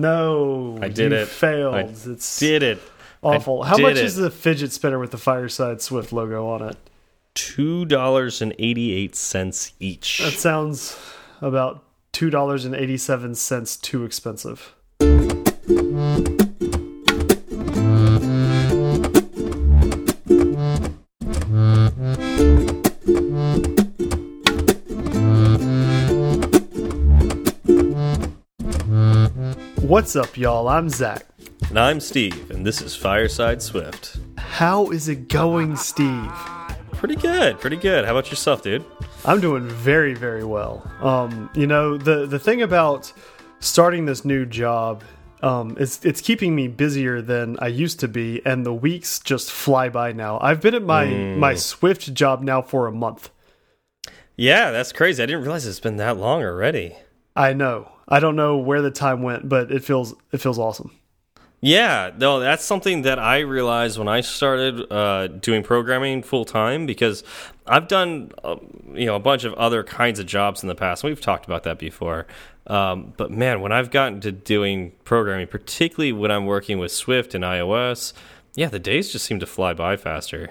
No, I did it. Failed. I it's did it. awful. I How much it. is the fidget spinner with the Fireside Swift logo on it? Two dollars and eighty eight cents each. That sounds about two dollars and eighty-seven cents too expensive. What's up, y'all? I'm Zach. and I'm Steve, and this is Fireside Swift. How is it going, Steve? Pretty good, pretty good. How about yourself, dude? I'm doing very, very well. Um, you know, the the thing about starting this new job, um, it's it's keeping me busier than I used to be, and the weeks just fly by now. I've been at my my Swift job now for a month. Yeah, that's crazy. I didn't realize it's been that long already. I know. I don't know where the time went, but it feels it feels awesome. Yeah, no, that's something that I realized when I started uh, doing programming full time because I've done uh, you know a bunch of other kinds of jobs in the past. We've talked about that before, um, but man, when I've gotten to doing programming, particularly when I'm working with Swift and iOS, yeah, the days just seem to fly by faster.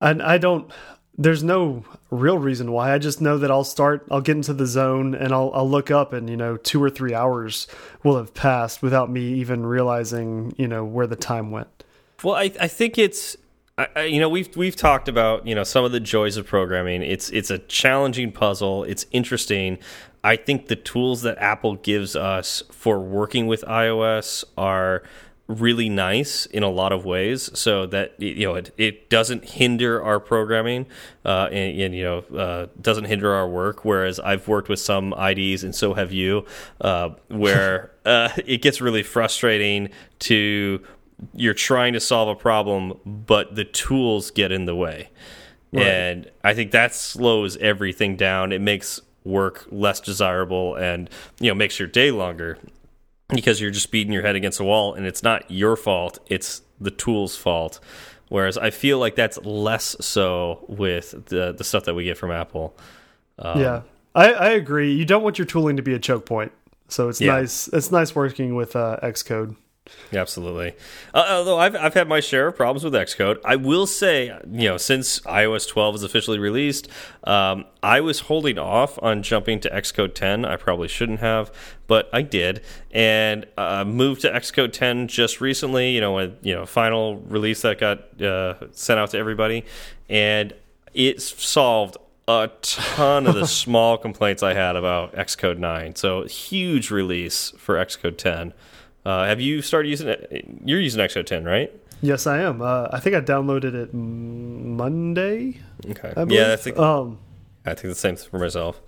And I don't. There's no real reason why. I just know that I'll start. I'll get into the zone, and I'll I'll look up, and you know, two or three hours will have passed without me even realizing, you know, where the time went. Well, I, I think it's I, you know we've we've talked about you know some of the joys of programming. It's it's a challenging puzzle. It's interesting. I think the tools that Apple gives us for working with iOS are really nice in a lot of ways. So that you know it, it doesn't hinder our programming uh, and, and you know uh, doesn't hinder our work. Whereas I've worked with some IDEs and so have you uh, where uh, it gets really frustrating to you're trying to solve a problem but the tools get in the way. Right. and I think that slows everything down. It makes work less desirable and you know makes your day longer because you're just beating your head against a wall and it's not your fault it's the tool's fault whereas i feel like that's less so with the the stuff that we get from apple um, yeah, I, I agree. You don't want your tooling to be a choke point, so it's Yeah. nice. It's nice working with uh, Xcode. Absolutely. Uh, although I've, I've had my share of problems with xcode. I will say you know since ios 12 is officially released um, i was holding off on jumping to xcode 10 i probably shouldn't have but i did. And uh, moved to xcode 10 just recently you know a you know final release that got uh, sent out to everybody. And it solved a ton of the small complaints I had about Xcode 9. So huge release for Xcode 10. Uh, have you started using it? You're using Xcode 10, right? Yes, I am. Uh, I think I downloaded it Monday. Okay. I yeah, I think Um, I think the same for myself.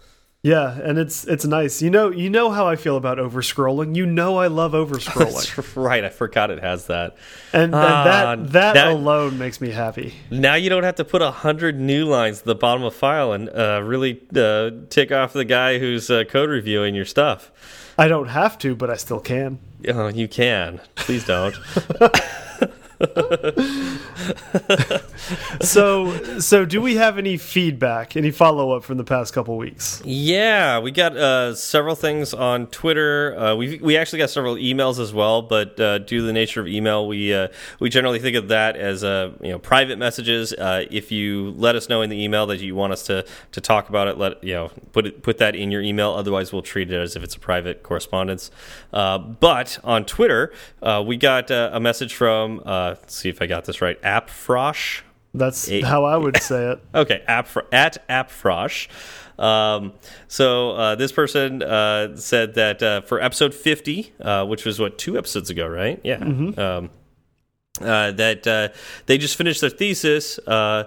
yeah, and it's it's nice. You know, you know how I feel about overscrolling. You know, I love overscrolling. right. I forgot it has that. and, and Ah, that, that that- alone makes me happy. Now you don't have to put a hundred new lines at the bottom of a file and uh, really uh, tick off the guy who's uh, code reviewing your stuff. I don't have to, but I still can. Oh, you can. Please don't. So, so do we have any feedback, any follow up from the past couple weeks? Yeah, we got uh, several things on Twitter. Uh, we we actually got several emails as well, but uh, due to the nature of email, we uh, we generally think of that as uh, you know private messages. Uh, if you let us know in the email that you want us to to talk about it, let you know put it, put that in your email. Otherwise, we'll treat it as if it's a private correspondence. But on Twitter, we got a message from uh, let's see if I got this right, AppFrosh. That's Eight. how I would say it. Okay, app at appfrosh. Um, so uh, this person uh, said that uh, for episode 50, uh, which was what two episodes ago, right? Yeah. Um, uh, that uh, they just finished their thesis uh,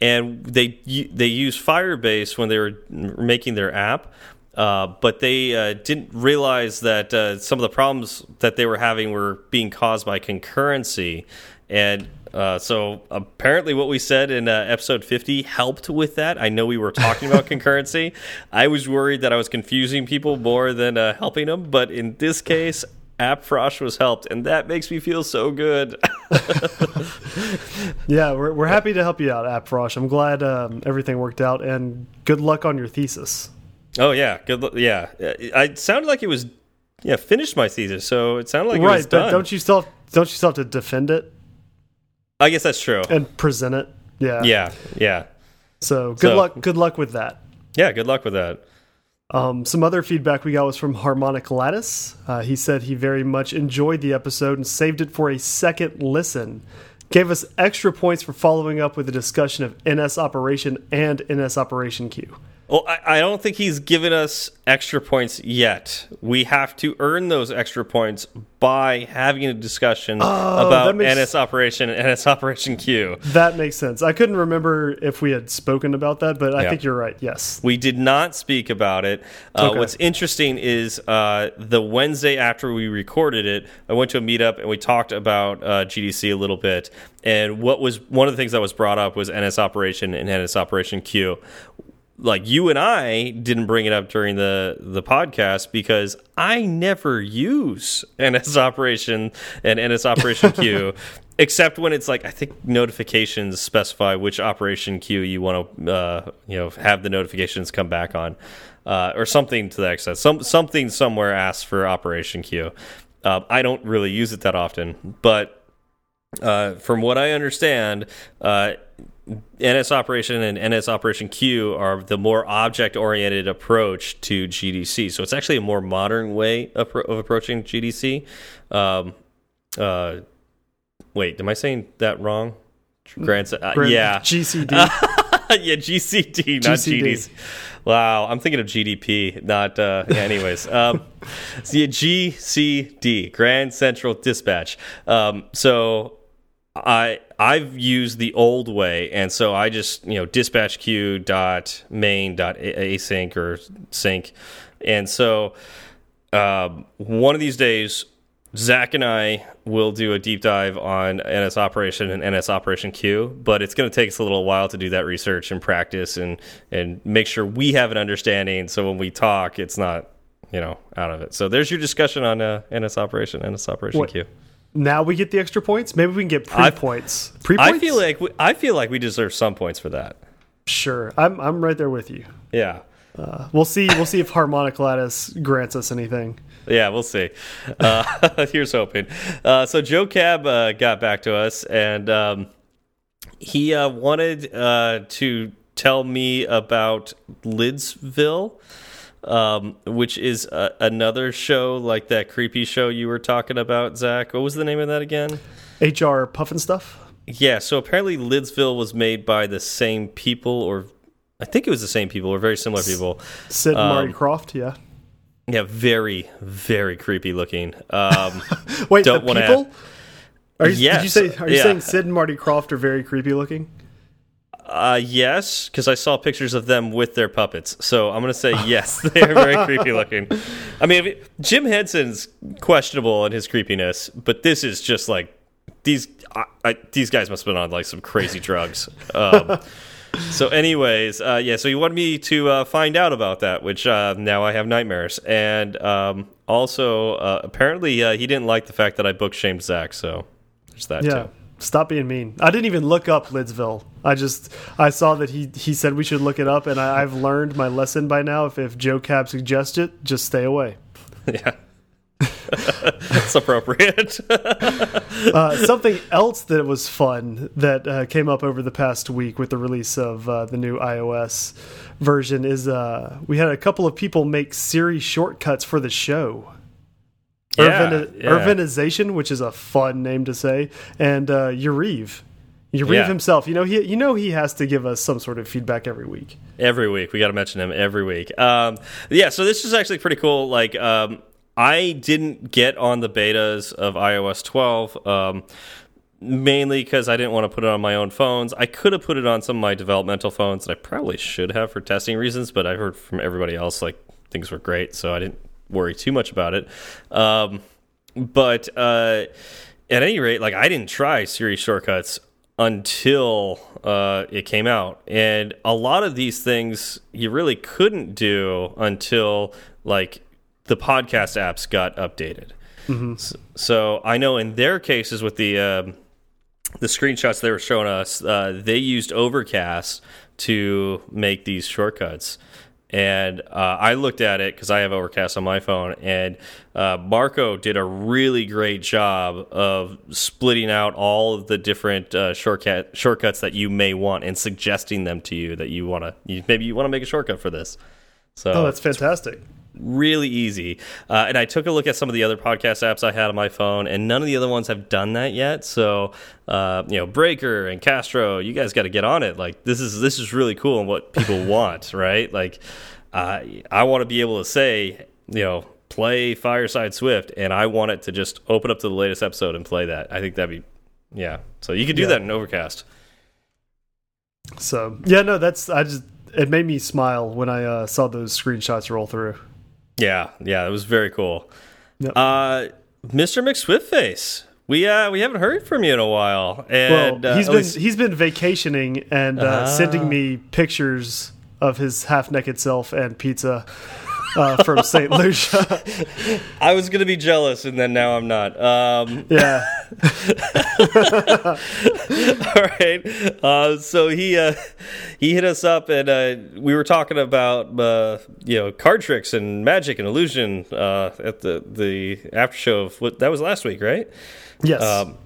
and they they used Firebase when they were making their app. Uh, but they uh, didn't realize that uh, some of the problems that they were having were being caused by concurrency, and uh, so apparently, what we said in uh, episode 50 helped with that. I know we were talking about concurrency. I was worried that I was confusing people more than uh, helping them, but in this case, AppFrosh was helped, and that makes me feel so good. Yeah, we're we're happy to help you out, AppFrosh. I'm glad um, everything worked out, and good luck on your thesis. Oh yeah, good. Yeah, it sounded like it was yeah finished my thesis, so it sounded like right, it was but done. don't you still don't you still have to defend it I guess that's true. and present it? Yeah. Yeah, yeah, So good So- luck. Good luck with that. yeah. Good luck with that. Um, some other feedback we got was from Harmonic Lattice. Uh, he said he very much enjoyed the episode and saved it for a second listen. Gave us extra points for following up with a discussion of NS Operation and NS Operation Queue. Well, I, I don't think he's given us extra points yet. We have to earn those extra points by having a discussion that about makes- NS Operation and NS Operation Queue. That makes sense. I couldn't remember if we had spoken about that, but I Yeah. think you're right. Yes. We did not speak about it. Uh, Okay. What's interesting is uh, the Wednesday after we recorded it, I went to a meetup and we talked about uh, GDC a little bit. And what was one of the things that was brought up was NS Operation and NS Operation Queue. Like you and I didn't bring it up during the the podcast because I never use NS Operation and NS Operation queue Except when it's like I think notifications specify which operation queue you want to uh, you know have the notifications come back on, uh, or something to that extent. Some something somewhere asks for operation queue. Uh, I don't really use it that often, but uh, from what I understand, uh, NS Operation and NS Operation Queue are the more object oriented approach to GDC. So it's actually a more modern way of, of approaching GDC. Um, uh, wait, am I saying that wrong? Grants, uh, yeah, GCD. yeah, GCD, not GCD. GDC. Wow, I'm thinking of GDP, not. Uh, yeah, anyways, um, so yeah, GCD, Grand Central Dispatch. Um, so I I've used the old way, and so I just you know dispatch queue dot main dot async or sync, and so um, one of these days, Zach and I will do a deep dive on NS Operation and NS Operation Queue, but it's going to take us a little while to do that research and practice and and make sure we have an understanding. So when we talk, it's not you know out of it. So there's your discussion on uh, NS Operation, NS Operation What- Q. now we get the extra points. Maybe we can get pre points. Pre points. I feel like we, I feel like we deserve some points for that. sure. I'm I'm right there with you. Yeah. We'll see. We'll see if Harmonic Lattice grants us anything. Yeah, we'll see. Uh, here's hoping. Uh, so Joe Cab uh, got back to us, and um, he uh, wanted uh, to tell me about Lidsville, um, which is uh, another show like that creepy show you were talking about, Zach. What was the name of that again? HR Pufnstuf. Yeah, so apparently Lidsville was made by the same people, or I think it was the same people, or very similar people. Sid and Marty Um, Krofft. Yeah. Yeah, very, very creepy looking. Um, Wait, don't the people. Are you, Did you say? Are you yeah. saying Sid and Marty Krofft are very creepy looking? Uh, yes, because I saw pictures of them with their puppets. So I'm going to say yes, they are very creepy looking. I mean, Jim Henson's questionable in his creepiness, but this is just like these. I, I, these guys must have been on like some crazy drugs. Um, so, anyways, uh, yeah. So you wanted me to uh, find out about that, which uh, now I have nightmares, and um, also uh, apparently uh, he didn't like the fact that I book shamed Zach. So there's that Yeah. too. Stop being mean. I didn't even look up Lidsville. I just I saw that he he said we should look it up, and I, I've learned my lesson by now. If if Joe Cab suggests it, just stay away. Yeah. That's appropriate. Uh, something else that was fun that uh, came up over the past week with the release of uh, the new iOS version is uh, we had a couple of people make Siri shortcuts for the show. Yeah, Urban, yeah. Urbanization, which is a fun name to say, and uh. Yariv Yeah. himself, you know, he you know he has to give us some sort of feedback every week. every week. We got to mention him every week. Um, yeah, so this is actually pretty cool. Like, um, I didn't get on the betas of iOS 12. Um, mainly because I didn't want to put it on my own phones. I could have put it on some of my developmental phones, that I probably should have for testing reasons. But I heard from everybody else like things were great, so I didn't worry too much about it. Um, but uh, at any rate, like I didn't try Siri shortcuts until uh, it came out, and a lot of these things you really couldn't do until like the podcast apps got updated. S- So I know in their cases with the um, the screenshots they were showing us, uh, they used Overcast to make these shortcuts. And uh, I looked at it because I have Overcast on my phone, and uh, Marco did a really great job of splitting out all of the different uh, shortcut shortcuts that you may want and suggesting them to you that you want to maybe you want to make a shortcut for this. So oh, that's fantastic really easy. Uh, and I took a look at some of the other podcast apps I had on my phone, and none of the other ones have done that yet. So, uh, you know, Breaker and Castro, you guys got to get on it. Like this is this is really cool and what people want, right? Like, uh, I want to be able to say, you know, play Fireside Swift, and I want it to just open up to the latest episode and play that. I think that'd be, yeah. So you could do yeah. that in Overcast. So yeah, no, that's I just it made me smile when I uh, saw those screenshots roll through. Yeah, yeah, it was very cool. Yep. Uh, Mr. McSwiftface, we uh we haven't heard from you in a while, and well, he's uh, been least... he's been vacationing and uh, sending ah. me pictures of his half naked self and pizza uh, from St. Lucia. I was going to be jealous, and then now I'm not. Um, yeah. All right. Uh, so he uh, he hit us up, and uh, we were talking about uh, you know card tricks and magic and illusion uh, at the the after show of what that was last week, right? Yes. Um,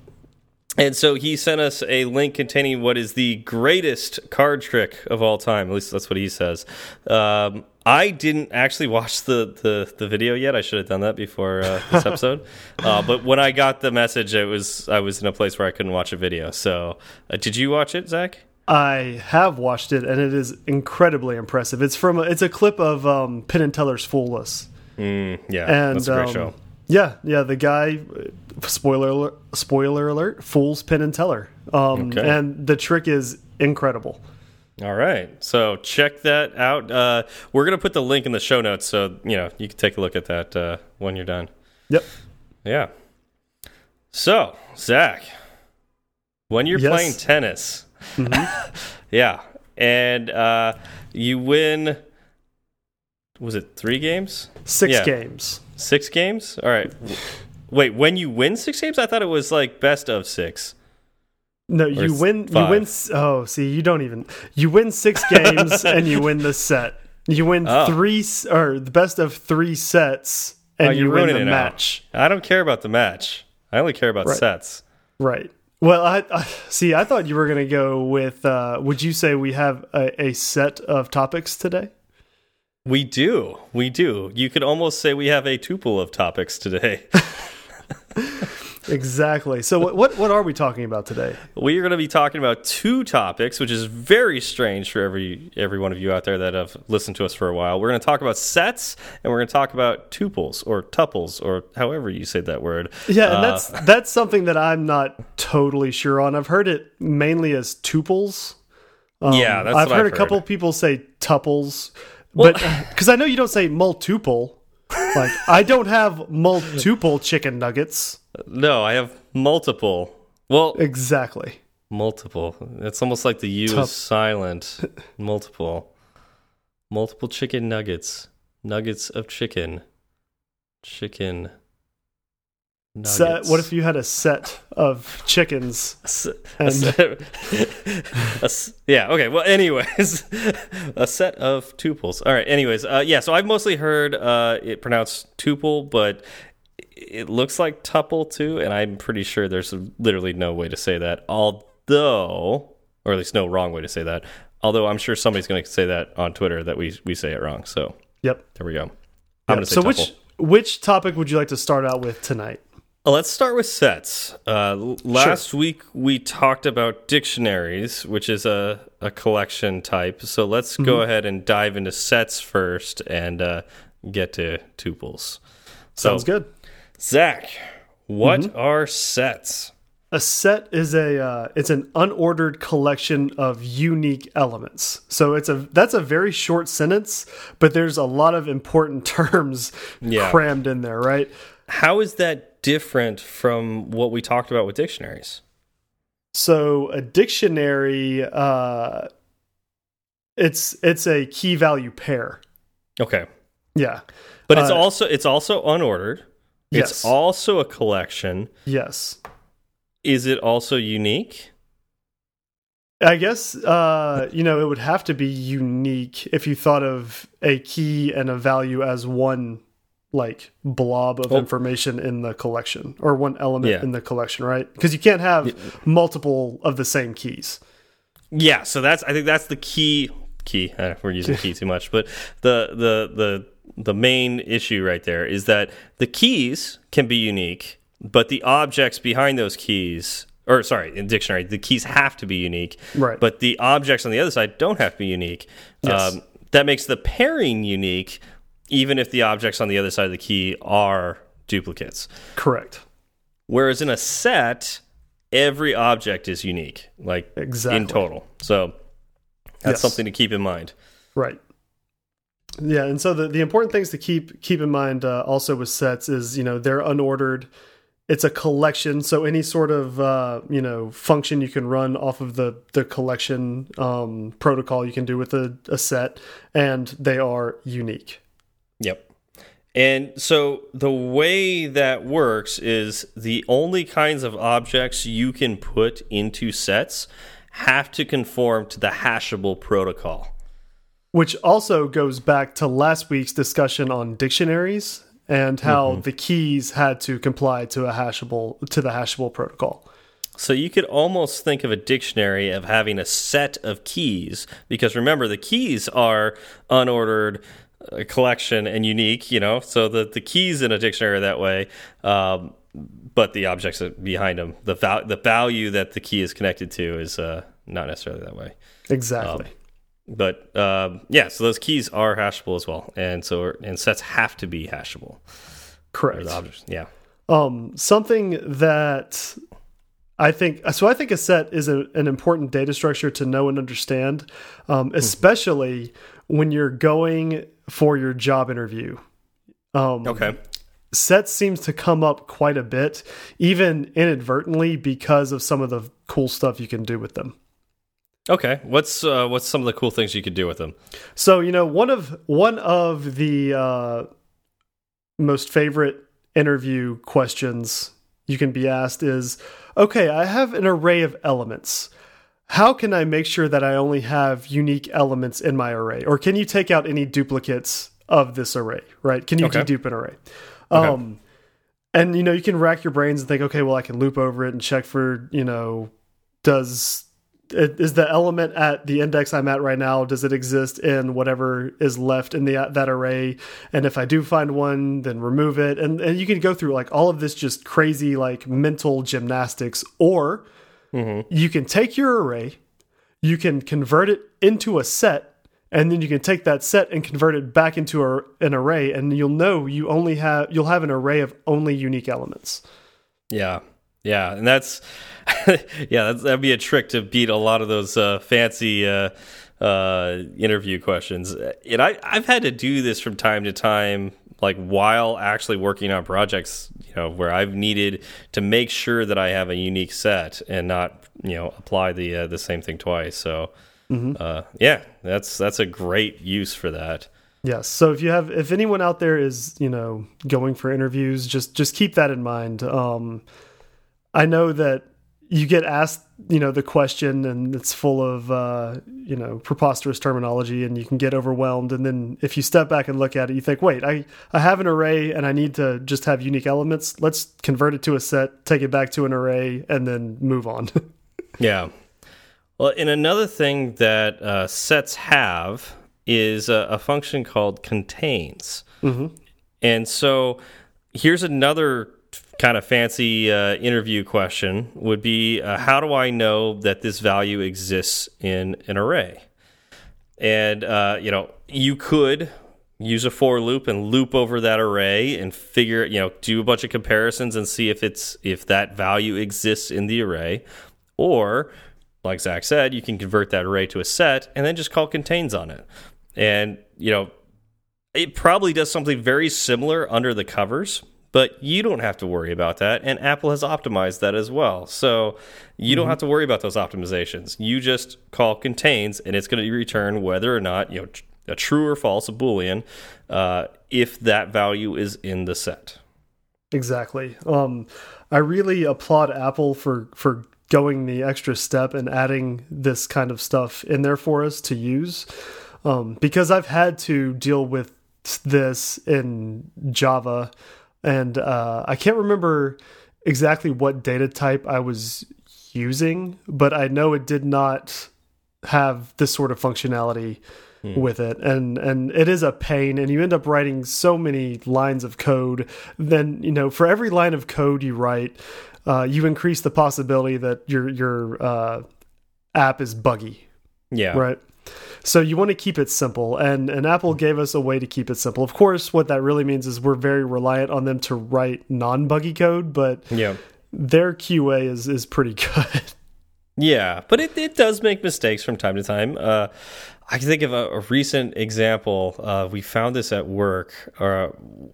and so he sent us a link containing what is the greatest card trick of all time. At least that's what he says. Um, I didn't actually watch the, the, the video yet. I should have done that before uh, this episode. uh, but when I got the message, it was I was in a place where I couldn't watch a video. So, uh, did you watch it, Zach? I have watched it, and it is incredibly impressive. It's from a, it's a clip of um, Penn and Teller's Fool Us. Mm, yeah, and, that's a great um, show. Yeah, yeah. The guy, spoiler alert, spoiler alert, fools Penn and Teller. Um, okay. And the trick is incredible. All right. So check that out. Uh, we're going to put the link in the show notes so, you know, you can take a look at that uh, when you're done. Yep. Yeah. So, Zach, when you're yes. playing tennis, mm -hmm. yeah, and uh, you win, was it three games? Six yeah. games. Six games? All right. Wait, when you win six games? I thought it was like best of six. No, you win. Five. You win. Oh, see, you don't even. You win six games and you win the set. You win oh. three or the best of three sets and oh, you win the match. I don't care about the match. I only care about right. sets. Right. Well, I, I, see. I thought you were going to go with. Uh, would you say we have a, a set of topics today? We do. We do. You could almost say we have a tuple of topics today. exactly. So what, what, what are we talking about today? We are going to be talking about two topics, which is very strange for every every one of you out there that have listened to us for a while. We're going to talk about sets, and we're going to talk about tuples or tuples or however you say that word. Yeah, and uh, that's that's something that I'm not totally sure on. I've heard it mainly as tuples. Um, yeah, I've heard, I've a couple people say tuples, well, but because I know you don't say multuple. Like I don't have multiple chicken nuggets. No, I have multiple. Well, exactly. Multiple. It's almost like the U Tup is silent. multiple. Multiple chicken nuggets. Nuggets of chicken. Chicken. Set, what if you had a set of chickens? A set, a, yeah. Okay. Well, anyways, a set of tuples. All right. Anyways, uh, yeah. So I've mostly heard uh, it pronounced tuple, but it looks like tuple too, and I'm pretty sure there's literally no way to say that. Although, or at least no wrong way to say that. Although I'm sure somebody's going to say that on Twitter that we we say it wrong. So yep. There we go. I'm yep. so tuple. which which topic would you like to start out with tonight? Let's start with sets. Uh, last sure. week we talked about dictionaries, which is a, a collection type. So let's mm -hmm. go mm-hmm. ahead and dive into sets first and uh, get to tuples. So, Sounds good. Zach, what mm -hmm. are sets? A set is a uh, it's an unordered collection of unique elements. So it's a that's a very short sentence, but there's a lot of important terms yeah. crammed in there, right? How is that different from what we talked about with dictionaries? So a dictionary, uh, it's it's a key value pair. Okay. Yeah, but it's uh, also it's also unordered. Yes. It's also a collection. Yes. Is it also unique? I guess uh, you know it would have to be unique if you thought of a key and a value as one like blob of Oh. information in the collection or one element Yeah. in the collection, right? Because you can't have multiple of the same keys. Yeah, so that's I think that's the key key. Uh, we're using key too much, but the the the the main issue right there is that the keys can be unique, but the objects behind those keys or sorry, in dictionary, the keys have to be unique. Right. But the objects on the other side don't have to be unique. Yes. Um, that makes the pairing unique even if the objects on the other side of the key are duplicates. Correct. Whereas in a set, every object is unique, like Exactly. in total. So that's Yes. something to keep in mind. Right. Yeah, and so the the important things to keep keep in mind uh, also with sets is you know they're unordered. It's a collection, so any sort of uh, you know function you can run off of the the collection um, protocol you can do with a, a set, and they are unique. Yep. And so the way that works is the only kinds of objects you can put into sets have to conform to the hashable protocol. Which also goes back to last week's discussion on dictionaries and how the keys had to comply to a hashable to the hashable protocol. So you could almost think of a dictionary of having a set of keys because remember the keys are unordered uh, collection and unique, you know. So the the keys in a dictionary are that way. Um, but the objects behind them, the val the value that the key is connected to is uh, not necessarily that way. Exactly. But um, yeah, so those keys are hashable as well, and so and sets have to be hashable. Correct. objects, yeah. Um, something that I think so. I think a set is a, an important data structure to know and understand, um, especially when you're going for your job interview. Um, Okay. Sets seems to come up quite a bit, even inadvertently, because of some of the cool stuff you can do with them. Okay. What's uh, what's some of the cool things you could do with them? So you know one of one of the uh, most favorite interview questions you can be asked is, okay, I have an array of elements. How can I make sure that I only have unique elements in my array, or can you take out any duplicates of this array? Right? Can you Okay. dedupe an array? Okay. Um, and you know you can rack your brains and think, okay, well I can loop over it and check for you know does is the element at the index I'm at right now. Does it exist in whatever is left in the that array? And if I do find one then remove it. And and you can go through like all of this just crazy like mental gymnastics. Or mm-hmm. you can take your array you can convert it into a set and then you can take that set and convert it back into a, an array. And you'll know you only have you'll have an array of only unique elements. Yeah, yeah, and that's yeah, that's, that'd be a trick to beat a lot of those uh, fancy uh, uh, interview questions. And I I've had to do this from time to time, like while actually working on projects, you know, where I've needed to make sure that I have a unique set and not you know apply the uh, the same thing twice. So. Uh, yeah, that's that's a great use for that. Yes. So if you have, if anyone out there is, you know, going for interviews, just just keep that in mind. Um, I know that you get asked, you know, the question, and it's full of, uh, you know, preposterous terminology, and you can get overwhelmed. And then if you step back and look at it, you think, wait, I I have an array, and I need to just have unique elements. Let's convert it to a set, take it back to an array, and then move on. Yeah. Well, and another thing that uh, sets have is a, a function called contains. And so here's another kind of fancy uh, interview question would be uh, how do I know that this value exists in an array? And, uh, you know, you could use a for loop and loop over that array and figure, you know, do a bunch of comparisons and see if it's if that value exists in the array. Or, like Zach said, you can convert that array to a set and then just call contains on it. And, you know, it probably does something very similar under the covers, but you don't have to worry about that. And Apple has optimized that as well. So you don't have to worry about those optimizations. You just call contains and it's going to return whether or not, you know, a true or false, a Boolean, uh, if that value is in the set. Exactly. Um, I really applaud Apple for for going the extra step and adding this kind of stuff in there for us to use um, because I've had to deal with this in Java, and uh, I can't remember exactly what data type I was using, but I know it did not have this sort of functionality hmm. with it. And and it is a pain and you end up writing so many lines of code. Then you know for every line of code you write uh, you increase the possibility that your your uh, app is buggy. Yeah. Right so you want to keep it simple, and and Apple gave us a way to keep it simple. Of course, what that really means is we're very reliant on them to write non-buggy code, but yeah, their QA is is pretty good. Yeah, but it it does make mistakes from time to time. Uh, I can think of a, a recent example. Uh, we found this at work. Uh,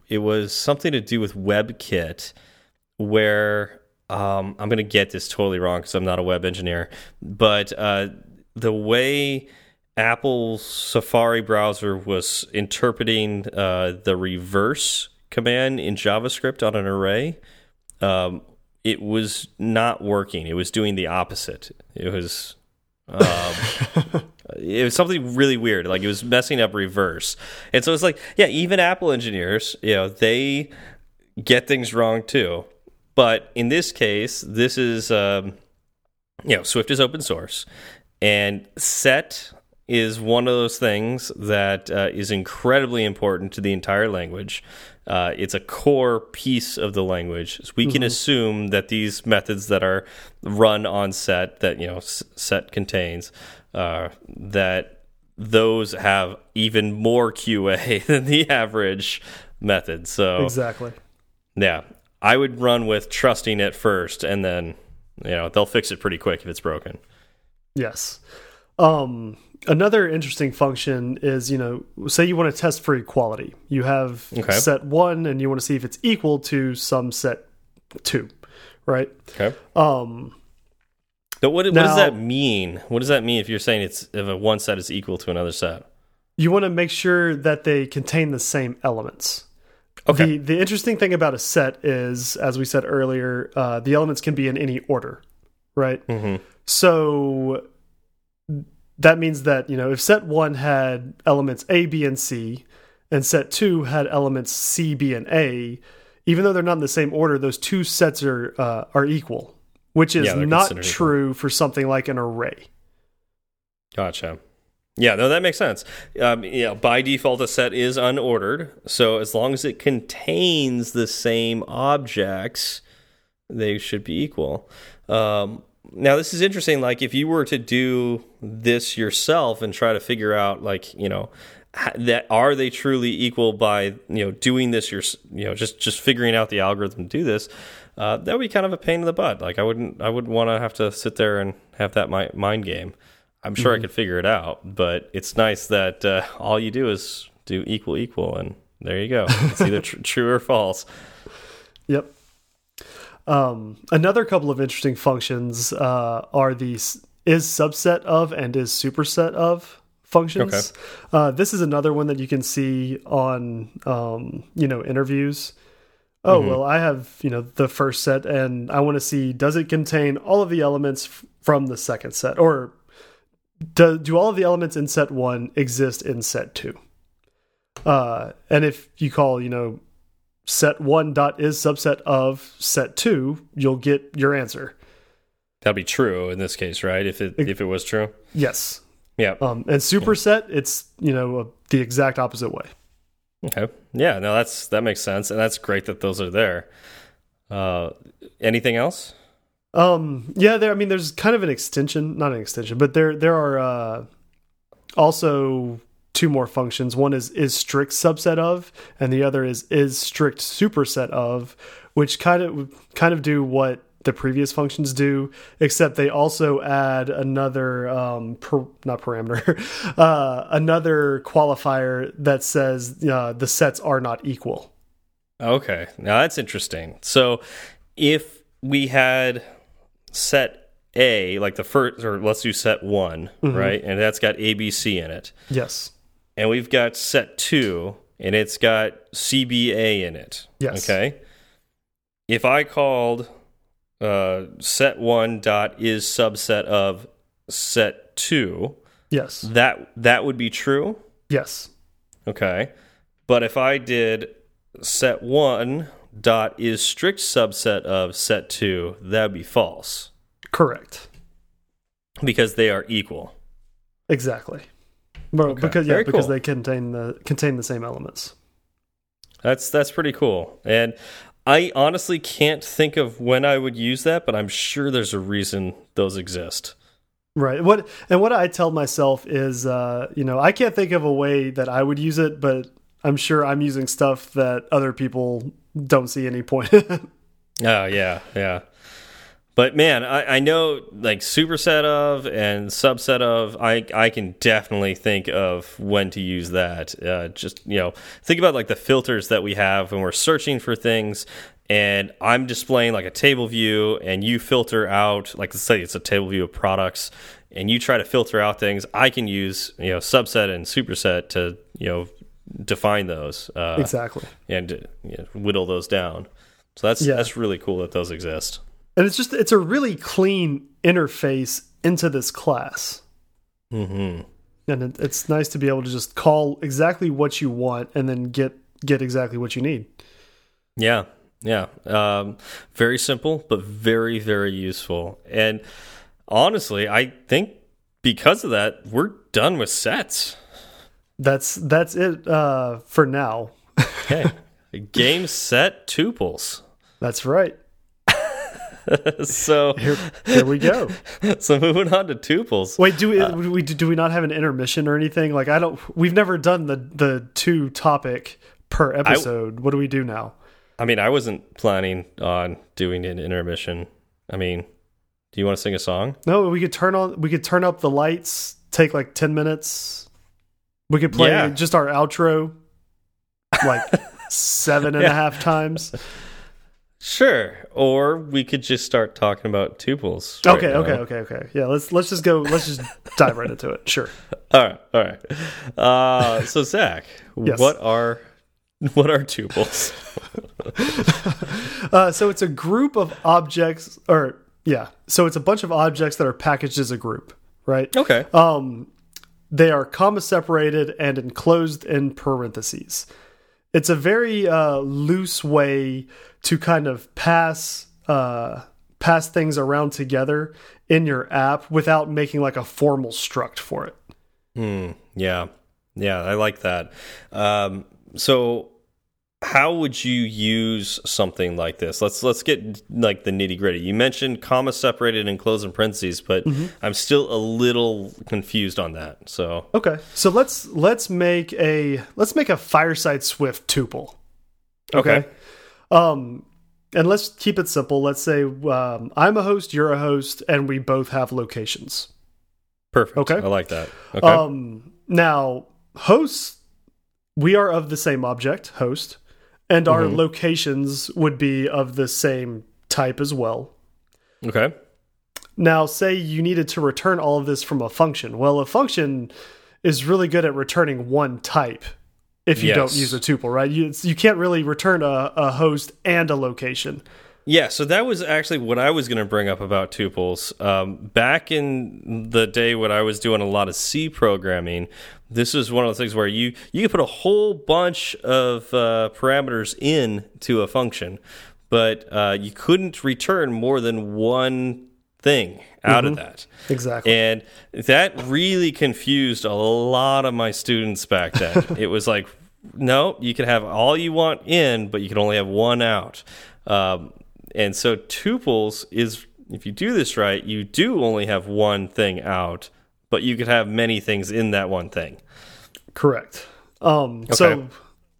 it was something to do with WebKit, where um, I'm going to get this totally wrong because I'm not a web engineer, but uh, the way Apple's Safari browser was interpreting uh, the reverse command in JavaScript on an array, um, it was not working. It was doing the opposite. It was. Um, it was something really weird. Like it was messing up reverse, and so it's like, yeah, even Apple engineers, you know, they get things wrong too. But in this case, this is, um, you know, Swift is open source, and set is one of those things that uh, is incredibly important to the entire language. Uh, it's a core piece of the language. So we mm -hmm. can mm-hmm. assume that these methods that are run on set, that you know set contains, uh, that those have even more QA than the average method. So exactly, yeah, I would run with trusting it first, and then you know they'll fix it pretty quick if it's broken. Yes. Um, another interesting function is, you know, say you want to test for equality. You have okay. set one and you want to see if it's equal to some set two, right? Okay. Um, but what, now, does that mean? What does that mean if you're saying it's if a one set is equal to another set? You want to make sure that they contain the same elements. Okay. The, the interesting thing about a set is, as we said earlier, uh, the elements can be in any order, right? Mm -hmm. So that means that you know if set one had elements A, B, and C, and set two had elements C, B, and A, even though they're not in the same order, those two sets are uh, are equal, which is yeah, not true equal. for something like an array. Gotcha. Yeah, no, that makes sense. Um, you know, by default, a set is unordered, so as long as it contains the same objects, they should be equal. Um, now this is interesting like if you were to do this yourself and try to figure out like you know that are they truly equal by you know doing this your you know just just figuring out the algorithm to do this uh, that would be kind of a pain in the butt like i wouldn't i wouldn't want to have to sit there and have that my, mind game i'm sure mm -hmm. i mm-hmm. could figure it out but it's nice that uh, all you do is do equal equal and there you go it's either tr true or false yep um, another couple of interesting functions uh, are these is subset of and is superset of functions. Okay. Uh, this is another one that you can see on um, you know interviews. Oh mm -hmm. well, I have you know the first set, and I want to see does it contain all of the elements from the second set, or do do all of the elements in set one exist in set two? Uh, and if you call you know set one dot is subset of set two, you'll get your answer. That'd be true in this case, right? If it, it if it was true. Yes. Yeah. Um, and superset, it's you know uh, the exact opposite way. Okay. Yeah. No, that's that makes sense, and that's great that those are there. Uh, anything else? Um. Yeah. There. I mean, there's kind of an extension, not an extension, but there there are uh, also two more functions. One is is strict subset of, and the other is is strict superset of, which kind of kind of do what the previous functions do, except they also add another um, per, not parameter, uh, another qualifier that says uh, the sets are not equal. Okay, now that's interesting. So if we had set a, like the first, or let's do set one, mm -hmm. right? And that's got ABC in it. Yes and we've got set two, and it's got CBA in it. Yes. Okay. If I called uh, set one dot is subset of set two, Yes. that that would be true. Yes. Okay, but if I did set one dot is strict subset of set two, that would be false Correct. because they are equal. Exactly. Well, Okay, because yeah, very because cool. they contain the contain the same elements. That's that's pretty cool. And I honestly can't think of when I would use that, but I'm sure there's a reason those exist. Right. What and what I tell myself is, uh, you know, I can't think of a way that I would use it, but I'm sure I'm using stuff that other people don't see any point. in. Oh yeah, yeah. But man, I, I know like superset of and subset of. I I can definitely think of when to use that. Uh, just you know, think about like the filters that we have when we're searching for things, and I'm displaying like a table view, and you filter out like let's say it's a table view of products, and you try to filter out things. I can use you know subset and superset to you know define those. Uh, exactly. and uh, you know, whittle those down. So that's Yeah. that's really cool that those exist. And it's just it's a really clean interface into this class. hmm And it, it's nice to be able to just call exactly what you want and then get get exactly what you need. Yeah, yeah. Um, very simple, but very very useful. And honestly, I think because of that, we're done with sets. That's that's it uh, for now. Okay, game set tuples. That's right. So Here, here we go. so moving on to tuples. Wait, do uh, we, we do we not have an intermission or anything? Like I don't. We've never done the the two topic per episode. what do we do now? I mean, I wasn't planning on doing an intermission. I mean, do you want to sing a song? No, we could turn on. We could turn up the lights. Take like ten minutes. We could play Yeah. just our outro, like seven and a half times. Sure. Or we could just start talking about tuples. right Okay, now. okay, okay, okay. Yeah, let's let's just go. Let's just dive right into it. Sure. All right, all right. Uh, so Zach, Yes. what are what are tuples? Uh, so it's a group of objects, or yeah, so it's a bunch of objects that are packaged as a group, right? Okay. Um, they are comma separated and enclosed in parentheses. It's a very uh, loose way to kind of pass uh, pass things around together in your app without making like a formal struct for it. Hmm. Yeah. Yeah, I like that. Um, so how would you use something like this? Let's let's get like the nitty gritty. You mentioned comma separated and closing parentheses, but Mm-hmm. I'm still a little confused on that. So Okay, so let's let's make a let's make a Fireside Swift tuple. okay. Um, and let's keep it simple. Let's say um, I'm a host, you're a host, and we both have locations. Perfect. Okay. I like that. Okay. Um, now, hosts, we are of the same object, host, and our Mhm. locations would be of the same type as well. okay. Now, say you needed to return all of this from a function. Well, a function is really good at returning one type if you don't use a tuple, right? You, you can't really return a, a host and a location. Yeah, so that was actually what I was going to bring up about tuples. Um, back in the day when I was doing a lot of C programming, this is one of the things where you you could put a whole bunch of uh, parameters in to a function, but uh, you couldn't return more than one thing out of that. Exactly. And that really confused a lot of my students back then. it was like, no, you can have all you want in, but you can only have one out. Um, and so tuples is, if you do this right, you do only have one thing out, but you could have many things in that one thing. Correct. Um, So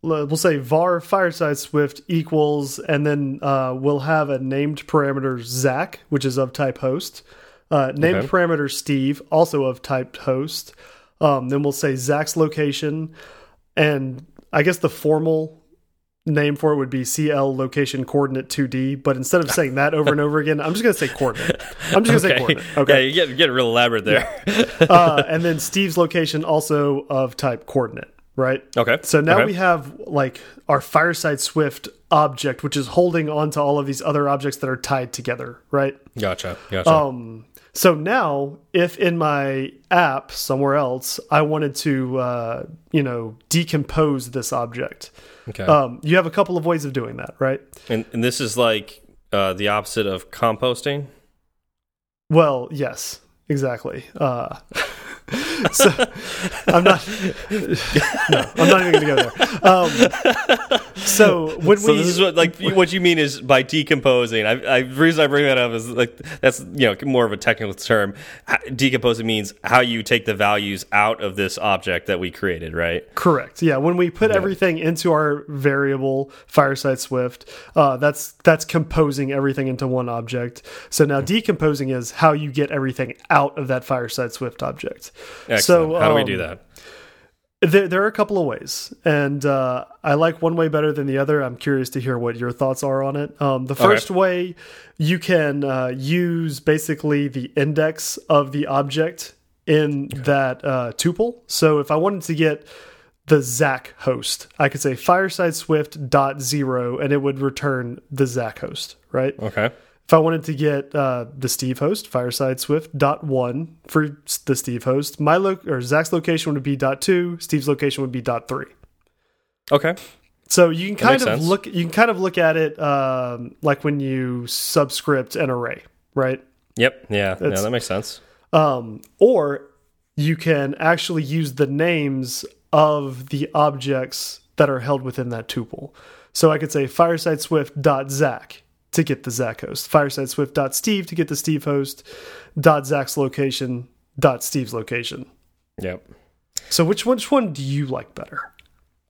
we'll say var fireside swift equals, and then uh, we'll have a named parameter Zach, which is of type host. Uh, named Okay. parameter Steve, also of type host. Um, then we'll say Zach's location, and I guess the formal name for it would be CL location coordinate 2D. But instead of saying that over and over again, I'm just going to say coordinate. I'm just going to say coordinate. Okay. Yeah, you get, you get real elaborate there. uh, and then Steve's location also of type coordinate, right? okay. So now Okay. we have like our Fireside Swift object, which is holding onto all of these other objects that are tied together, right? Gotcha. Gotcha. Um, so now, if in my app somewhere else I wanted to, uh, you know, decompose this object, okay. um, you have a couple of ways of doing that, right? and, and this is like uh, the opposite of composting. Well, yes, exactly. Uh, so I'm not. No, I'm not even going to go there. Um, so when So we this is what like what you mean is by decomposing. I, I the reason I bring that up is like that's you know more of a technical term. Decomposing means how you take the values out of this object that we created, right? Correct. Yeah, when we put everything into our variable Fireside Swift, uh, that's that's composing everything into one object. So now decomposing is how you get everything out of that Fireside Swift object. Excellent. So how do we um, do that? There, there are a couple of ways, and uh, I like one way better than the other. I'm curious to hear what your thoughts are on it. Um, the first way, you can uh, use basically the index of the object in that uh, tuple. So if I wanted to get the Zach host, I could say fireside swift dot zero, and it would return the Zach host, right? Okay. If I wanted to get uh, the Steve host, fireside swift dot one for the Steve host, my lo or Zach's location would be dot two, Steve's location would be dot three. Okay. So you can kind of sense. look you can kind of look at it um, like when you subscript an array, right? Yep. Yeah. Yeah. That makes sense. Um, or you can actually use the names of the objects that are held within that tuple. So I could say fireside swift dot Zach to get the Zach host, fireside swift dot Steve to get the Steve host, dot Zach's location, dot Steve's location. Yep. So which one, which one do you like better?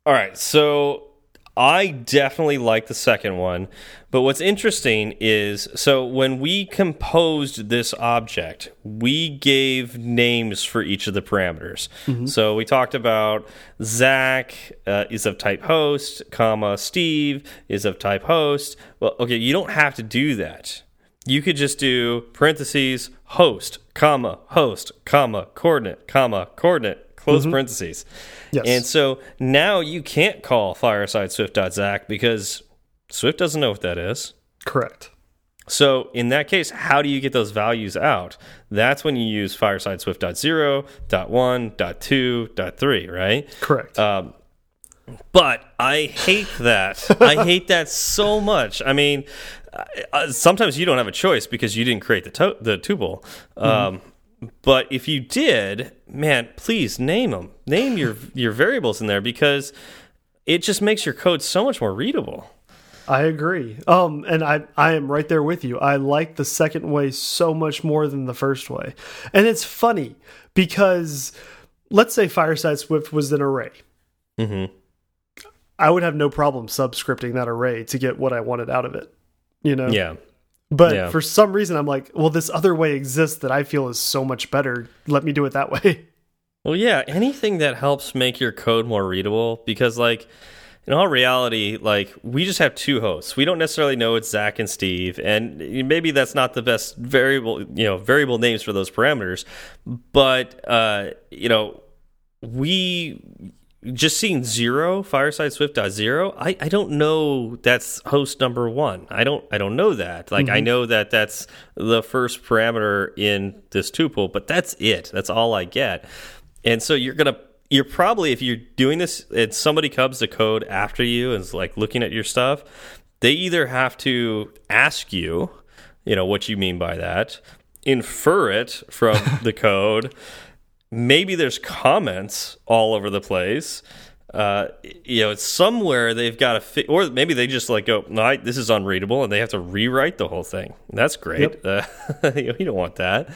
All right, so I definitely like the second one, but what's interesting is so when we composed this object, we gave names for each of the parameters. So we talked about Zach uh, is of type host, comma Steve is of type host. Well, okay, you don't have to do that. You could just do parentheses host, comma host, comma coordinate, comma coordinate, close parentheses. Yes. And so now you can't call fireside swift.zach because Swift doesn't know what that is. Correct. So in that case, how do you get those values out? That's when you use fireside swift.0, .1, .2, .3, right? Correct. Um, but I hate that. I hate that so much. I mean, uh, sometimes you don't have a choice because you didn't create the to the tuple. Um, but if you did, man, please name them. Name your your variables in there because it just makes your code so much more readable. I agree. Um, and I I am right there with you. I like the second way so much more than the first way, and it's funny because let's say Fireside Swift was an array. hmm I would have no problem subscripting that array to get what I wanted out of it. You know. Yeah. But yeah. for some reason, I'm like, well, this other way exists that I feel is so much better. Let me do it that way. Well, yeah, anything that helps make your code more readable because, like, in all reality, like, we just have two hosts. We don't necessarily know it's Zach and Steve, and maybe that's not the best variable, you know, variable names for those parameters. But, uh, you know, we just seeing zero fireside swift dot zero I, I don't know that's host number one. I don't i don't know that. Like i mm-hmm. know that that's the first parameter in this tuple but that's it. That's all i get. And so you're gonna you're probably if you're doing this and somebody comes to code after you and is like looking at your stuff they either have to ask you you know what you mean by that infer it from the code maybe there's comments all over the place uh, you know, it's somewhere they've got to fit, or maybe they just like go, no, I, this is unreadable, and they have to rewrite the whole thing. That's great. Uh, you, know, you don't want that.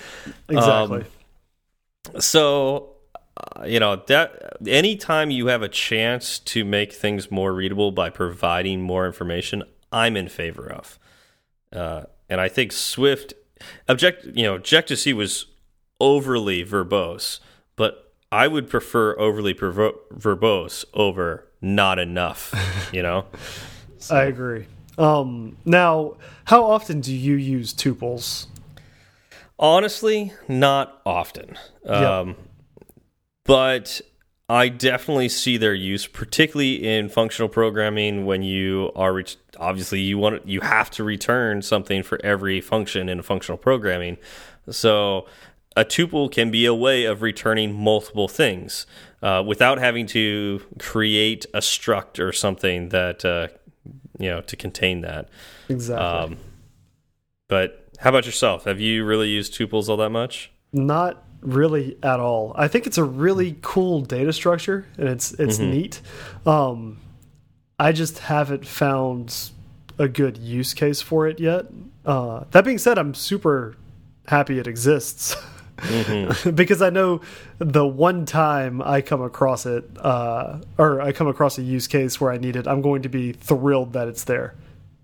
Exactly. So, uh, you know, that anytime you have a chance to make things more readable by providing more information, I'm in favor of. Uh, and I think Swift object, you know, Objective C was overly verbose, but I would prefer overly verbose over not enough. You know, I agree. Um, now, how often do you use tuples? honestly, not often. Yep. Um, but I definitely see their use, particularly in functional programming when you are obviously you want you have to return something for every function in functional programming. So a tuple can be a way of returning multiple things uh, without having to create a struct or something that uh, you know to contain that. Exactly. Um, but how about yourself? Have you really used tuples all that much? Not really at all. I think it's a really cool data structure and it's it's mm -hmm. neat. Um, I just haven't found a good use case for it yet. Uh, that being said, I'm super happy it exists. Mm -hmm. because I know the one time I come across it, uh, or I come across a use case where I need it, I'm going to be thrilled that it's there.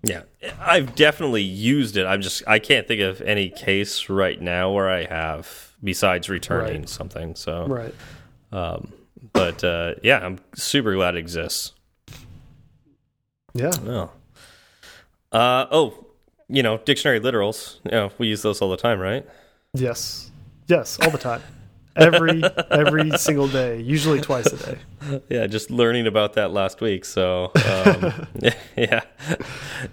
Yeah, I've definitely used it. I'm just I can't think of any case right now where I have besides returning right. something. So right. Um, but uh, yeah, I'm super glad it exists. Yeah. Oh. Uh, oh, you know, dictionary literals. You know, we use those all the time, right? Yes. Yes, all the time every every single day, usually twice a day. Yeah, just learning about that last week. So um, yeah.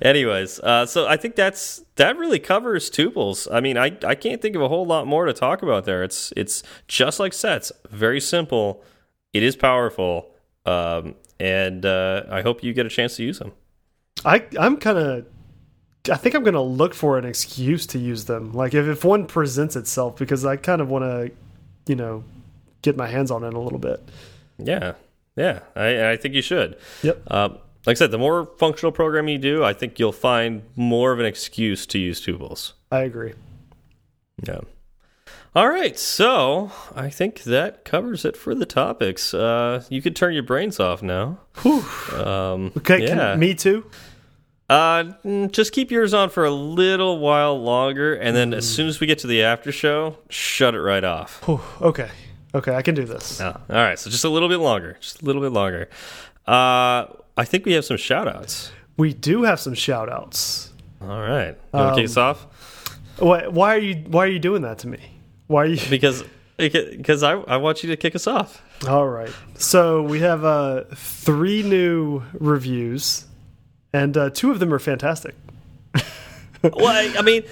Anyways, uh, so I think that's that really covers tuples. I mean, I I can't think of a whole lot more to talk about there. It's it's just like sets, very simple. It is powerful, um, and uh, I hope you get a chance to use them. I I'm kind of I think I'm going to look for an excuse to use them. Like if, if one presents itself, because I kind of want to you know, get my hands on it a little bit. Yeah, yeah, I, I think you should. Yep. Uh, like I said, the more functional programming you do, I think you'll find more of an excuse to use tuples. I agree. Yeah. All right, so I think that covers it for the topics. Uh, you could turn your brains off now. Um, okay, yeah. Can, me too. Uh, just keep yours on for a little while longer, and then as soon as we get to the after show, shut it right off. okay, okay, I can do this. Oh, all right, so just a little bit longer, just a little bit longer. Uh, I think we have some shout outs. We do have some shout outs. All right, you want to kick us um, off? Why, why are you Why are you doing that to me? Why are you? Because because I I want you to kick us off. All right, so we have uh three new reviews and uh, two of them are fantastic. well, I, I, mean,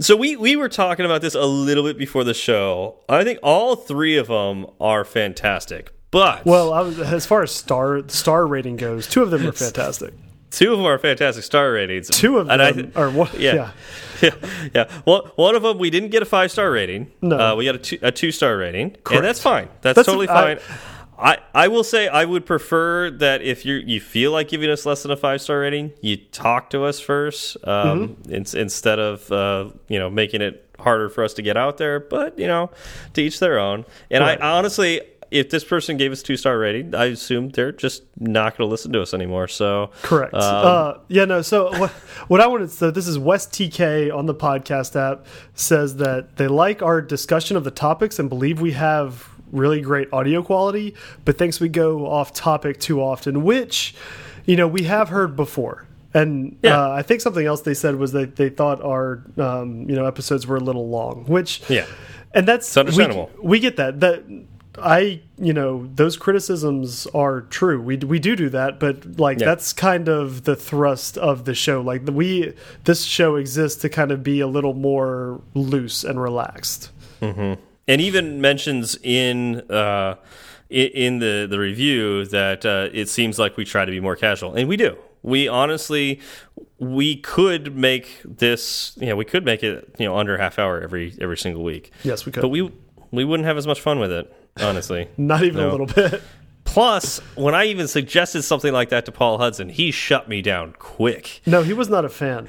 so we we were talking about this a little bit before the show. I think all three of them are fantastic, but well, was, as far as star star rating goes, two of them are fantastic. Two of them are fantastic star ratings. Two of them are what? Yeah. yeah. Yeah, yeah. Well, one of them we didn't get a five star rating. No, uh, we got a two, a two star rating, Correct. and that's fine. That's, that's totally fine. I, I, I will say I would prefer that if you you feel like giving us less than a five star rating, you talk to us first um, mm -hmm. in, instead of uh, you know making it harder for us to get out there. But you know, to each their own. And right. I honestly, if this person gave us two star rating, I assume they're just not going to listen to us anymore. So correct. Um, uh, yeah, no. So what what I wanted to so this is West TK on the podcast app says that they like our discussion of the topics and believe we have really great audio quality, but thinks we go off topic too often, which, you know, we have heard before. And yeah. uh, I think something else they said was that they thought our, um, you know, episodes were a little long, which, yeah, and that's it's understandable. We, we get that. That I, you know, those criticisms are true. We we do do that, but like yeah. that's kind of the thrust of the show. Like we, this show exists to kind of be a little more loose and relaxed. Mm -hmm and even mentions in uh, in the the review that uh, it seems like we try to be more casual, and we do. We honestly, we could make this. You know, we could make it you know under a half hour every every single week. Yes, we could. But we we wouldn't have as much fun with it, honestly. Not even no. a little bit. Plus, when I even suggested something like that to Paul Hudson, he shut me down quick. No, he was not a fan.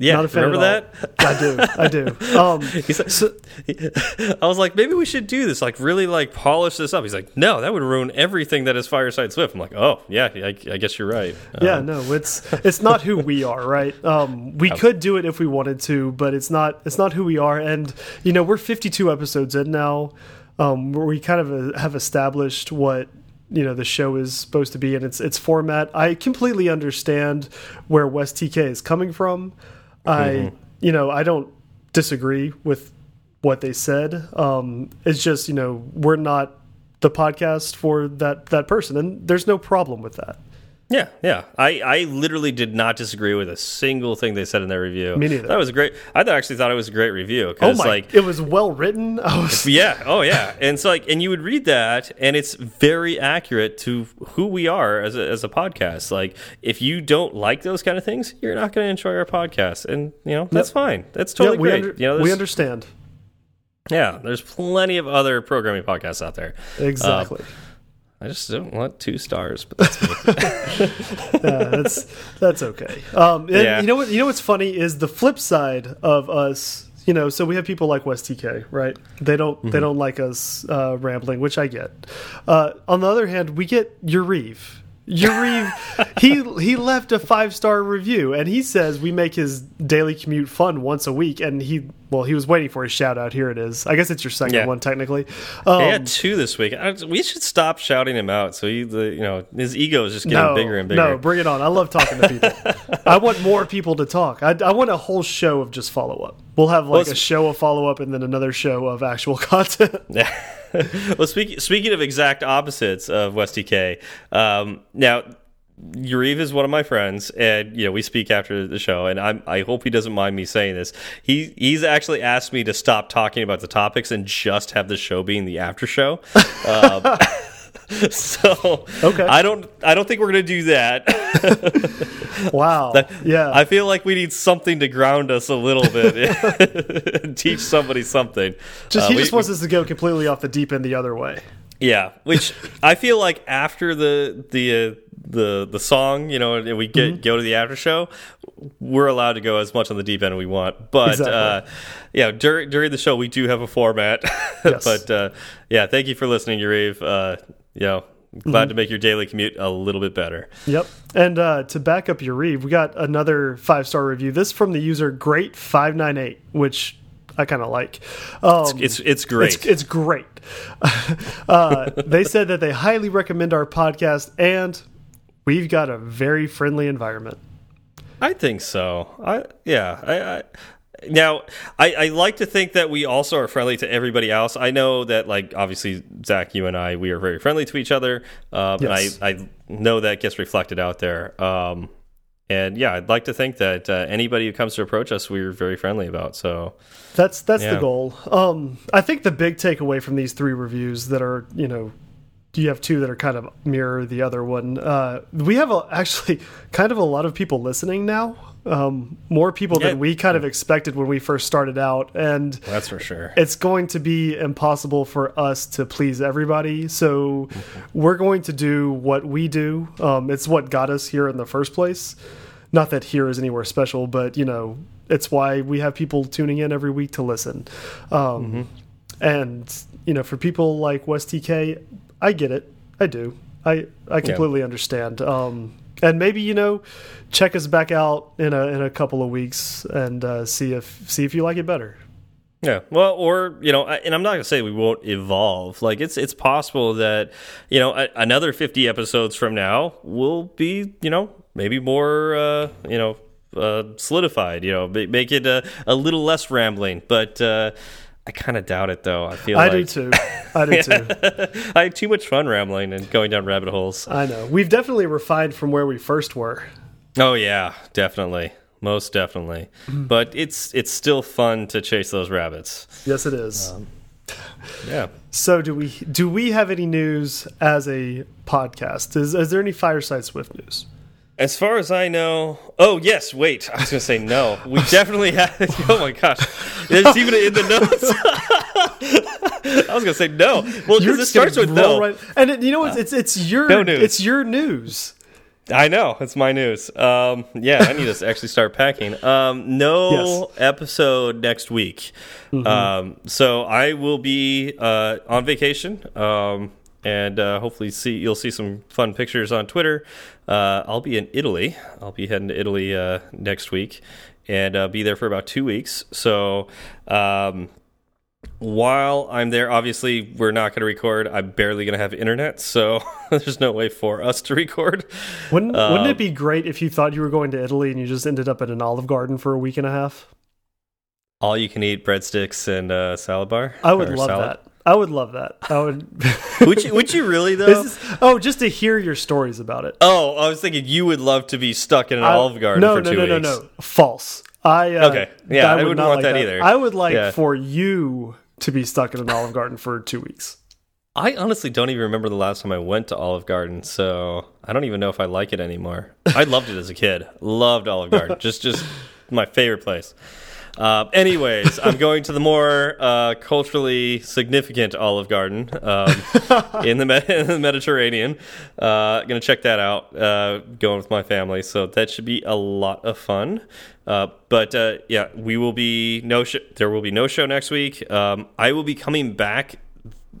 Yeah, Not a fan remember that? I do. I do. Um, like, so, I was like, maybe we should do this, like really like polish this up. He's like, no, that would ruin everything that is Fireside Swift. I'm like, oh yeah, I, I guess you're right. Yeah, um, no, it's it's not who we are, right? Um, we could do it if we wanted to, but it's not it's not who we are. And you know, we're 52 episodes in now, um, where we kind of uh, have established what you know the show is supposed to be and its its format. I completely understand where West TK is coming from. I, mm -hmm. you know, I don't disagree with what they said. Um, it's just, you know, we're not the podcast for that that person, and there's no problem with that. Yeah, yeah. I, I literally did not disagree with a single thing they said in their review. Me neither. That was a great. I actually thought it was a great review. Oh my! Like, it was well written. Was, yeah. Oh yeah. And so like, and you would read that, and it's very accurate to who we are as a, as a podcast. Like, if you don't like those kind of things, you're not going to enjoy our podcast, and you know that's Yep. fine. That's totally yeah, great. under- you know, we understand Yeah, there's plenty of other programming podcasts out there. exactly. Um, I just don't want two stars, but that's yeah, that's that's okay. Um, and Yeah. you know what? You know what's funny is the flip side of us. You know, so we have people like West TK, right? They don't Mm-hmm. they don't like us uh, rambling, which I get. Uh, on the other hand, we get Yariv. Yariv, he he left a five star review, and he says we make his daily commute fun once a week. And he well, he was waiting for his shout out. Here it is. I guess it's your second Yeah. one technically. Um, had two this week. I, we should stop shouting him out. So he, the, you know, his ego is just getting no, bigger and bigger. No, bring it on. I love talking to people. I want more people to talk. I, I want a whole show of just follow up. We'll have like Well, a show of follow up and then another show of actual content. well, speaking speaking of exact opposites of West TK, um, now Yariv is one of my friends, and you know we speak after the show, and I'm, I hope he doesn't mind me saying this. He he's actually asked me to stop talking about the topics and just have the show being the after show. Um, so Okay. I don't I don't think we're gonna do that. wow. yeah. I feel like we need something to ground us a little bit and teach somebody something. just Uh, he we- just wants us to go completely off the deep end the other way. Yeah, which I feel like after the the uh, the the song, you know, and we get Mm-hmm. go to the after show, we're allowed to go as much on the deep end as we want. But Exactly. uh, yeah, during during the show, we do have a format. Yes. but uh, yeah, thank you for listening, Yariv. Uh, you know, Mm-hmm. glad to make your daily commute a little bit better. Yep. And uh, to back up your read, we got another five star review. This from the user Great five nine eight, which I kind of like. Um, It's it's great. It's, it's great. uh, they said that they highly recommend our podcast, and we've got a very friendly environment. I think so. I yeah. I, I now I, I like to think that we also are friendly to everybody else. I know that like obviously Zach, you and I, we are very friendly to each other, um, Yes. and I I know that gets reflected out there. Um, and yeah, I'd like to think that uh, anybody who comes to approach us, we're very friendly about. So That's that's Yeah. the goal. Um, I think the big takeaway from these three reviews that are you know. You have two that are kind of mirror the other one. Uh, we have a, actually kind of a lot of people listening now. Um, more people Yeah. than we kind of expected when we first started out, and that's for sure. it's going to be impossible for us to please everybody. So we're going to do what we do. Um, it's what got us here in the first place. Not that here is anywhere special, but you know, it's why we have people tuning in every week to listen. Um, And you know, for people like West TK, I get it. I do. I I completely understand. Um, and maybe you know, check us back out in a in a couple of weeks and uh, see if see if you like it better. Yeah, well, or you know, and I'm not gonna say we won't evolve. Like it's it's possible that you know a, another 50 episodes from now will be you know maybe more uh, you know uh, solidified. You know, make it a, a little less rambling. But uh, I kind of doubt it, though. I feel like I like do too. I do too. I had too much fun rambling and going down rabbit holes. I know. We've definitely refined from where we first were. Oh yeah, definitely, most definitely. Mm-hmm. But it's it's still fun to chase those rabbits. Yes, it is. Um, yeah. so, do we do we have any news as a podcast? Is is there any Fireside Swift news? As far as I know, oh yes, wait, I was gonna say no. We definitely have. Oh my gosh, it's even in the notes. I was gonna say no. Well, because it starts with no. right- and it, you know what? It's it's your No news. it's your news. I know it's my news. Um, yeah, I need to actually start packing. Um, no Yes. episode next week. Um, so I will be uh, on vacation. Um, and uh, hopefully see you'll see some fun pictures on Twitter. Uh, I'll be in Italy. I'll be heading to Italy uh, next week and uh, be there for about two weeks. So um, while I'm there, obviously we're not going to record. I'm barely going to have internet, so there's no way for us to record. Wouldn't wouldn't Um, it be great if you thought you were going to Italy and you just ended up at an Olive Garden for a week and a half? All you can eat breadsticks and uh, salad bar. I would love salad. that. I would love that. I would. would you? Would you really though? Is- oh, just to hear your stories about it. oh, I was thinking you would love to be stuck in an I- Olive Garden no, for no, two no, weeks. no, no, False. I uh, Okay. Yeah, I would wouldn't not want like that either. I would like Yeah. for you to be stuck in an Olive Garden for two weeks. I honestly don't even remember the last time I went to Olive Garden, so I don't even know if I like it anymore. I loved it as a kid. Loved Olive Garden. just just my favorite place. Uh, anyways, I'm going to the more uh, culturally significant Olive Garden um, in, the in the Mediterranean. Uh, going to check that out. Uh, going with my family, so that should be a lot of fun. Uh, but uh, yeah, we will be no. Sh there will be no show next week. Um, I will be coming back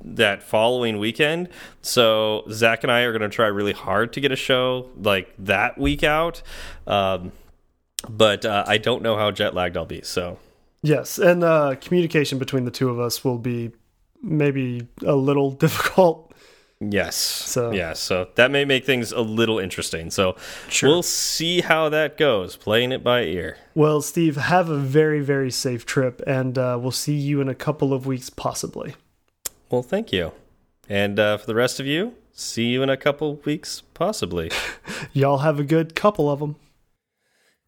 that following weekend. So Zach and I are going to try really hard to get a show like that week out. Um, but uh, I don't know how jet lagged I'll be. So Yes, and uh, communication between the two of us will be maybe a little difficult. yes, So- yeah, so that may make things a little interesting. So we'll see how that goes. Playing it by ear. Well, Steve, have a very, very safe trip, and uh, we'll see you in a couple of weeks, possibly. Well, thank you. And uh, for the rest of you, see you in a couple weeks, possibly. Y'all have a good couple of them.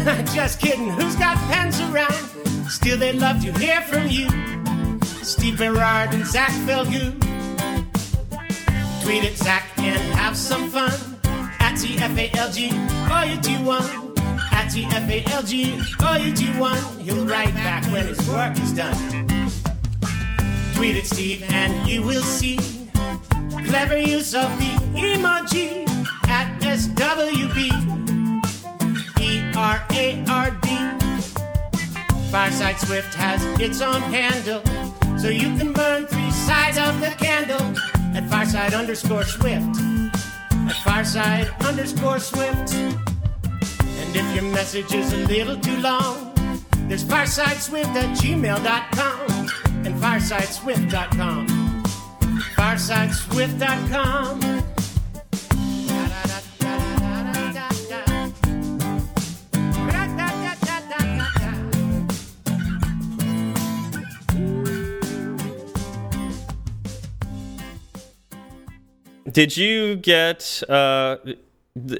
Just kidding, who's got pens around? Still, they'd love to hear from you. Steve Berard and Zach Falgout. Tweet at Zach and have some fun. At TFALG, or you do one. At TFALG, you do one. He'll write back when his work is done. Tweet at Steve and you will see clever use of the emoji at SWB. R A R D. Fireside Swift has its own handle, so you can burn three sides of the candle at Fireside underscore Swift. At Fireside underscore Swift. And if your message is a little too long, there's firesideswift at gmail.com and firesideswift.com. Firesideswift.com. Did you get uh,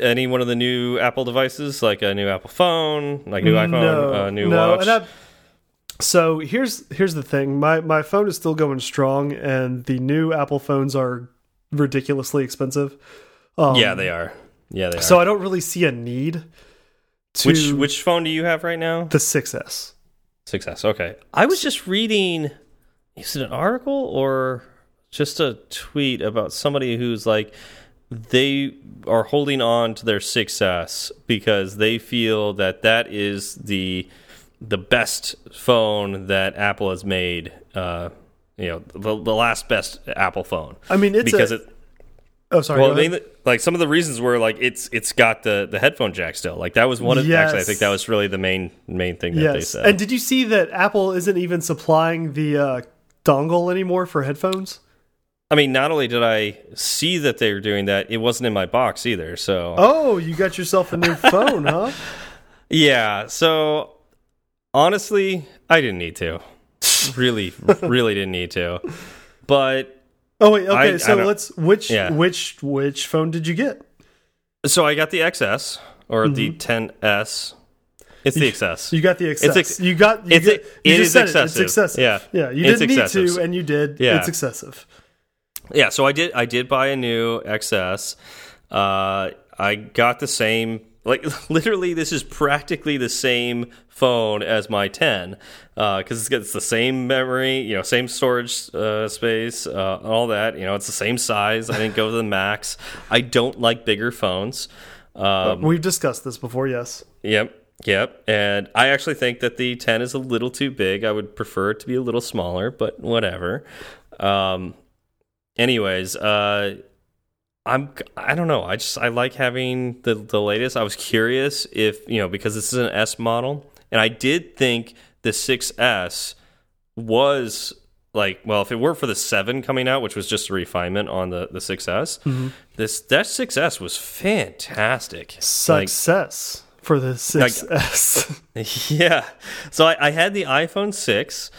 any one of the new Apple devices, like a new Apple phone, like new iPhone, no, uh, new no, watch? I, so here's here's the thing. My my phone is still going strong, and the new Apple phones are ridiculously expensive. Um, yeah, they are. Yeah, they are. So I don't really see a need to which which phone do you have right now? the 6S. Success. Okay. I was just reading. Is it an article or just a tweet about somebody who's like they are holding on to their success because they feel that that is the the best phone that Apple has made. Uh, you know, the, the last best Apple phone. I mean, it's because a, it oh sorry. well, mainly, like some of the reasons were like it's it's got the the headphone jack still. Like that was one of actually I think that was really the main main thing that they said. And did you see that Apple isn't even supplying the uh, dongle anymore for headphones? I mean, not only did I see that they were doing that, it wasn't in my box either. So Oh, you got yourself a new phone, huh? yeah, so honestly, I didn't need to. really, really didn't need to. But Oh wait, okay. I- I so don't- let's which Yeah. which which phone did you get? so I got the XS or the 10s. It's the XS. Mm-hmm. You got the excess. ex- you got. You it's got, you it just is excessive. It. It's excessive. Yeah. yeah. You didn't need to, and you did. Yeah. It's excessive. Yeah, so I did. I did buy a new XS. Uh, I got the same. Like literally, this is practically the same phone as my 10 because it's got it's the same memory, you know, same storage uh, space, uh, all that. You know, it's the same size. I didn't go to the max. I don't like bigger phones. Um, We've discussed this before. Yes. Yep. Yep. And I actually think that the 10 is a little too big. I would prefer it to be a little smaller, but whatever. Um, anyways, uh, I'm I don't know. I just I like having the the latest. I was curious if you know because this is an S model, and I did think the 6S was like well if it weren't for the 7 coming out which was just a refinement on the the 6s this that 6s was fantastic Like, Success for the 6S. yeah. So I, I had the iPhone 6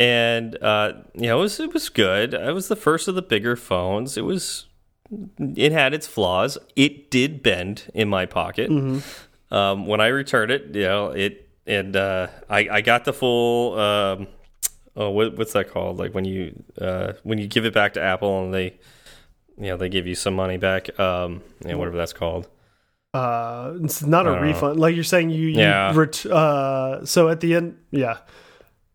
and uh you know it was it was good. It was the first of the bigger phones. It was it had its flaws. It did bend in my pocket. Um when I returned it, you know, it and uh I I got the full um oh what, what's that called? Like when you uh when you give it back to Apple and they you know, they give you some money back um you know, whatever that's called. uh, it's not a know. refund. Like you're saying, you, you Yeah. ret uh, so at the end, yeah.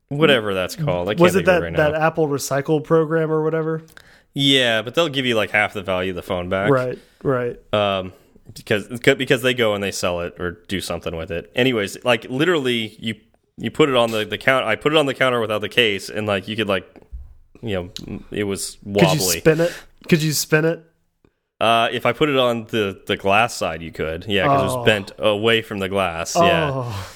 Whatever that's called. I can't Was it think of that now. that Apple Recycle program or whatever? Yeah, but they'll give you like half the value of the phone back. Right, right. Um because because they go and they sell it or do something with it. Anyways, like literally you you put it on the the count I put it on the counter without the case and like you could like you know it was wobbly. Could you spin it? Could you spin it? Uh if I put it on the the glass side you could. Yeah, it Oh. was bent away from the glass. Yeah. Oh,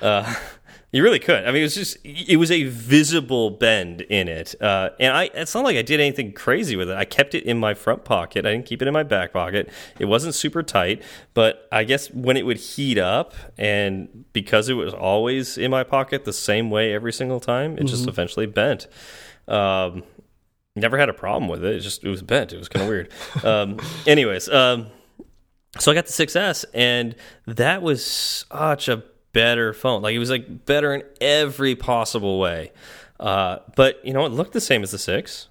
Uh, you really could. I mean, it was just it was a visible bend in it, uh, and I. It's not like I did anything crazy with it. I kept it in my front pocket. I didn't keep it in my back pocket. It wasn't super tight, but I guess when it would heat up, and because it was always in my pocket the same way every single time, it just eventually bent. Um, never had a problem with it. It just it was bent. It was kind of weird. Um, anyways, um, so I got the 6S, and that was such a better phone. Like it was like better in every possible way. Uh, but you know, it looked the same as the six.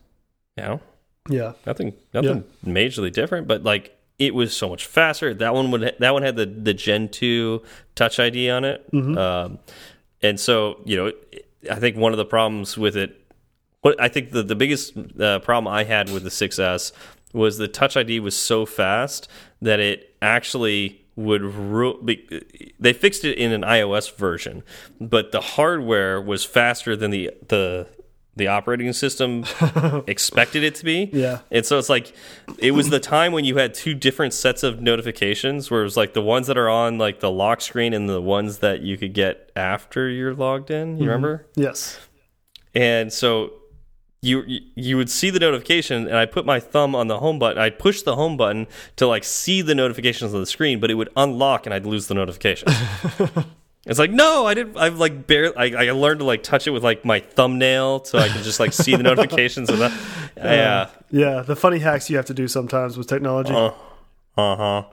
You know, yeah. nothing, nothing majorly different. But like it was so much faster. That one would that one had the the Gen two Touch ID on it. Um, and so you know, I think one of the problems with it what I think the the biggest uh, problem I had with the 6S was the Touch ID was so fast that it actually would be, they fixed it in an iOS version, but the hardware was faster than the the the operating system expected it to be. Yeah. And so it's like it was the time when you had two different sets of notifications where it was like the ones that are on like the lock screen and the ones that you could get after you're logged in. You mm-hmm. remember? Yes. and so you you would see the notification and i put my thumb on the home button i'd push the home button to like see the notifications on the screen but it would unlock and i'd lose the notification it's like no i didn't i've like barely I, I learned to like touch it with like my thumbnail so i could just like see the notifications and that yeah Yeah. The funny hacks you have to do sometimes with technology. uh huh.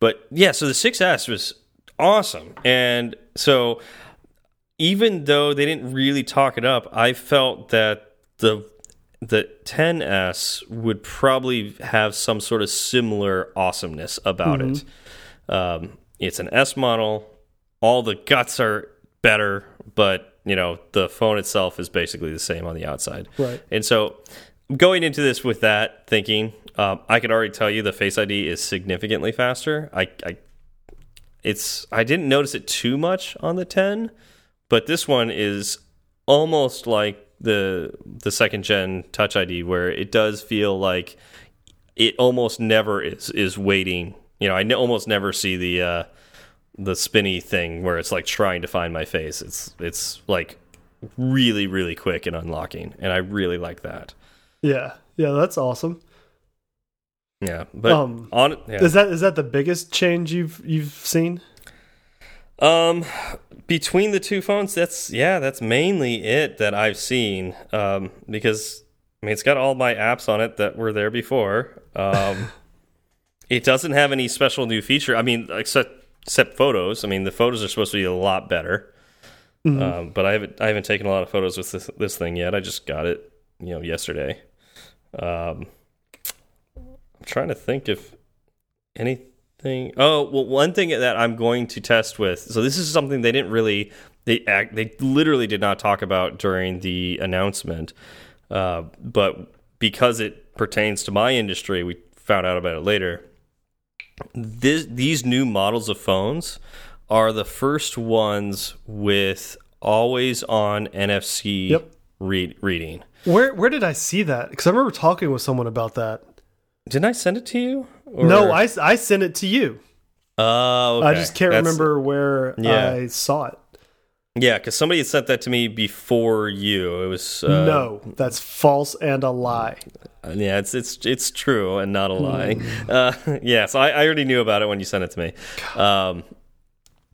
but yeah, so the 6S was awesome, and so even though they didn't really talk it up, I felt that the the 10s would probably have some sort of similar awesomeness about it. Um, it's an S model. All the guts are better, but you know the phone itself is basically the same on the outside. Right. And so, going into this with that thinking, um, I could already tell you the Face ID is significantly faster. I, I, it's I didn't notice it too much on the 10, but this one is almost like the the second gen Touch ID, where it does feel like it almost never is is waiting. You know, I n almost never see the uh, the spinny thing where it's like trying to find my face. It's it's like really really quick in unlocking, and I really like that. Yeah. Yeah. That's awesome. Yeah, but Um, on yeah. Is that is that the biggest change you've you've seen? Um, between the two phones, that's yeah, that's mainly it that I've seen. Um, because I mean, it's got all my apps on it that were there before. Um, it doesn't have any special new feature. I mean, except except photos. I mean, the photos are supposed to be a lot better. Um, but I haven't I haven't taken a lot of photos with this this thing yet. I just got it, you know, yesterday. Um, I'm trying to think if anything. Oh, well, one thing that I'm going to test with. So this is something they didn't really they act they literally did not talk about during the announcement. Uh, but because it pertains to my industry, we found out about it later. This, these new models of phones are the first ones with always on NFC Yep. read, reading. Where where did I see that? Because I remember talking with someone about that. Didn't I send it to you? Or- No, I, I sent it to you. Oh, okay. I just can't That's- remember where Yeah. I saw it. Yeah, because somebody had sent that to me before you. It was uh, no, that's false and a lie. Yeah, it's it's it's true and not a lie. Hmm. Uh, yeah, so I, I already knew about it when you sent it to me. Um,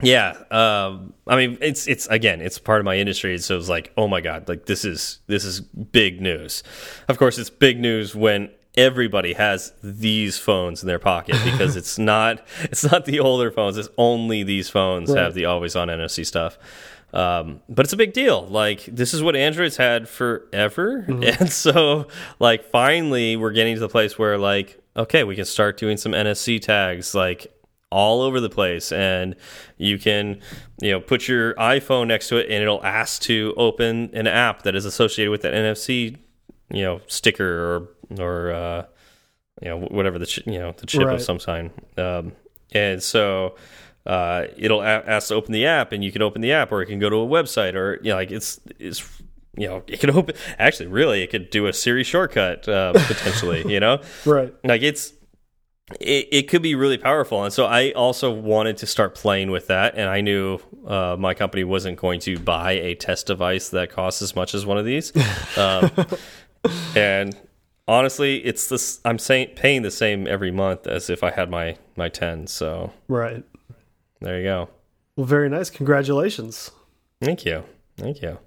yeah, um, I mean, it's it's again, it's part of my industry, so it's like, oh my god, like this is this is big news. Of course, it's big news when everybody has these phones in their pocket because it's not it's not the older phones. It's only these phones Right. have the always on NFC stuff. Um, but it's a big deal. Like this is what Android's had forever, and so like finally we're getting to the place where like okay, we can start doing some NFC tags like all over the place, and you can you know put your iPhone next to it, and it'll ask to open an app that is associated with that NFC you know sticker or or uh, you know whatever the ch you know the chip Right. of some kind. Um, and so uh, it'll ask to open the app, and you can open the app, or it can go to a website, or you know, like it's it's you know it can open. Actually, really, it could do a Siri shortcut uh, potentially. you know, Right. like it's it, it could be really powerful and so i also wanted to start playing with that and i knew uh, my company wasn't going to buy a test device that costs as much as one of these um, and honestly it's this i'm saying paying the same every month as if i had my my 10 so Right. there you go Well, very nice. Congratulations. thank you thank you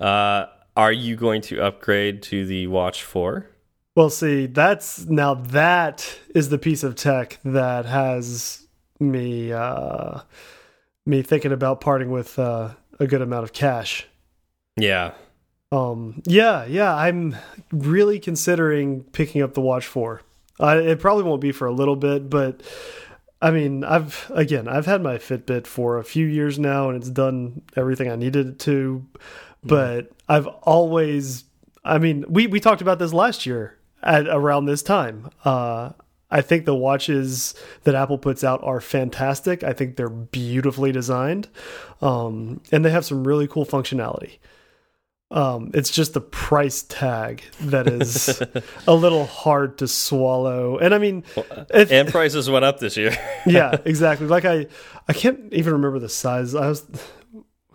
uh, are you going to upgrade to the watch 4 Well, see, that's now that is the piece of tech that has me uh me thinking about parting with uh, a good amount of cash. yeah Um yeah, yeah, I'm really considering picking up the Watch 4. I, it probably won't be for a little bit, but I mean, I've again, I've had my Fitbit for a few years now and it's done everything I needed it to, but I've always I mean, we we talked about this last year at around this time. Uh I think the watches that Apple puts out are fantastic. I think they're beautifully designed. Um and they have some really cool functionality. Um, it's just the price tag that is a little hard to swallow. And I mean, and prices went up this year yeah, exactly. Like I, I can't even remember the size. I was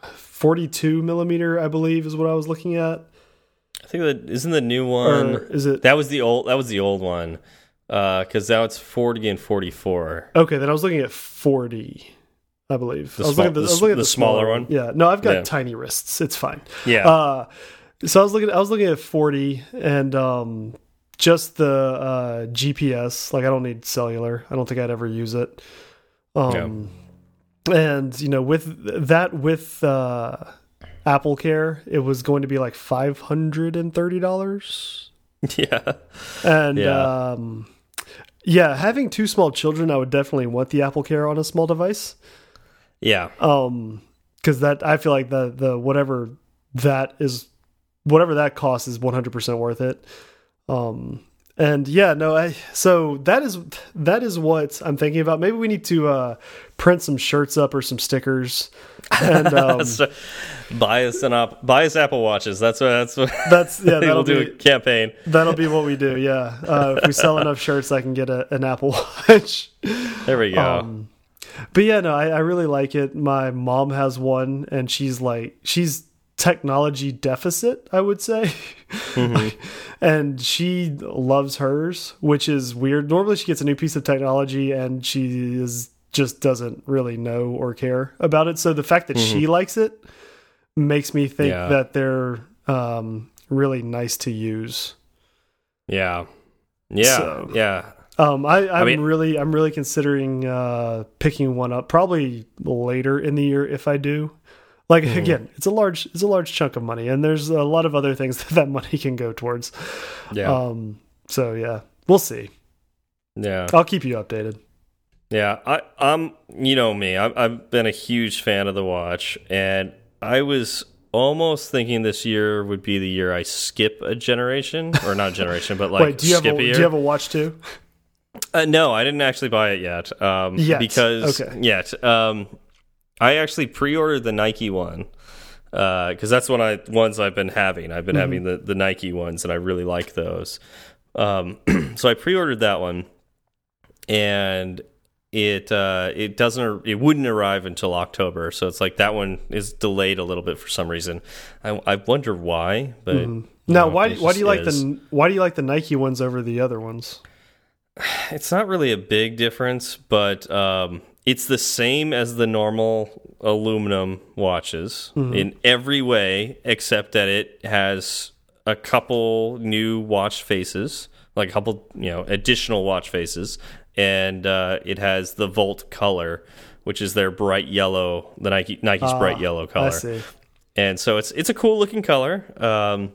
42 millimeter, I believe, is what I was looking at. i think that isn't the new one Or is it? That was the old. That was the old one. Because now it's forty and forty-four. Okay, then I was looking at 40, I believe. The I was small- looking at the, the looking at the smaller one? Yeah, no, I've got Yeah. tiny wrists. It's fine. Yeah. Uh, so I was looking. I was looking at 40 and um, just the uh, GPS. Like I don't need cellular. I don't think I'd ever use it. Um, and you know, with that, with uh, Apple Care, it was going to be like five hundred and thirty dollars. yeah. And Yeah. um, yeah, having two small children, I would definitely want the Apple Care on a small device. Yeah. Um, because that I feel like the the whatever that is, whatever that cost is one hundred percent worth it. Um, and yeah, no, I so that is that is what I'm thinking about. Maybe we need to uh print some shirts up or some stickers, and um, So, buy us an op buy us Apple watches. That's what. That's what. that's yeah, that'll do be a campaign. that'll be what we do. Yeah, uh, if we sell enough shirts, I can get a, an Apple Watch. There we go. Um, but yeah, no, I, I really like it. My mom has one, and she's like, she's technology deficit, I would say, and she loves hers, which is weird. Normally, she gets a new piece of technology, and she is just doesn't really know or care about it. So the fact that she likes it makes me think Yeah. that they're um, really nice to use. yeah. Yeah. so- yeah. Um, I, I'm mean- really, I'm really considering uh, picking one up probably later in the year if I do. Like Hmm. again, it's a large, it's a large chunk of money, and there's a lot of other things that that money can go towards. Yeah. Um, so yeah, we'll see. yeah. I'll keep you updated. Yeah, I, I'm. You know me. I've, I've been a huge fan of the watch, and I was almost thinking this year would be the year I skip a generation, or not a generation, but like Wait, do you have a, a year. do you have a watch too? Uh, no, I didn't actually buy it yet. Um, Yet, because okay. yet, um, I actually pre-ordered the Nike one because that's one I ones I've been having. I've been Mm-hmm. having the the Nike ones, and I really like those. Um, so I pre-ordered that one, and it uh, it doesn't it wouldn't arrive until October. So it's like that one is delayed a little bit for some reason. I, I wonder why, but Mm-hmm. Now, know, why why do you like is. the why do you like the Nike ones over the other ones? It's not really a big difference, but um, it's the same as the normal aluminum watches Mm-hmm. in every way, except that it has a couple new watch faces, like a couple, you know, additional watch faces, and uh, it has the Volt color, which is their bright yellow, the Nike Nike's bright yellow color Ah, I see. and so it's it's a cool looking color. Um,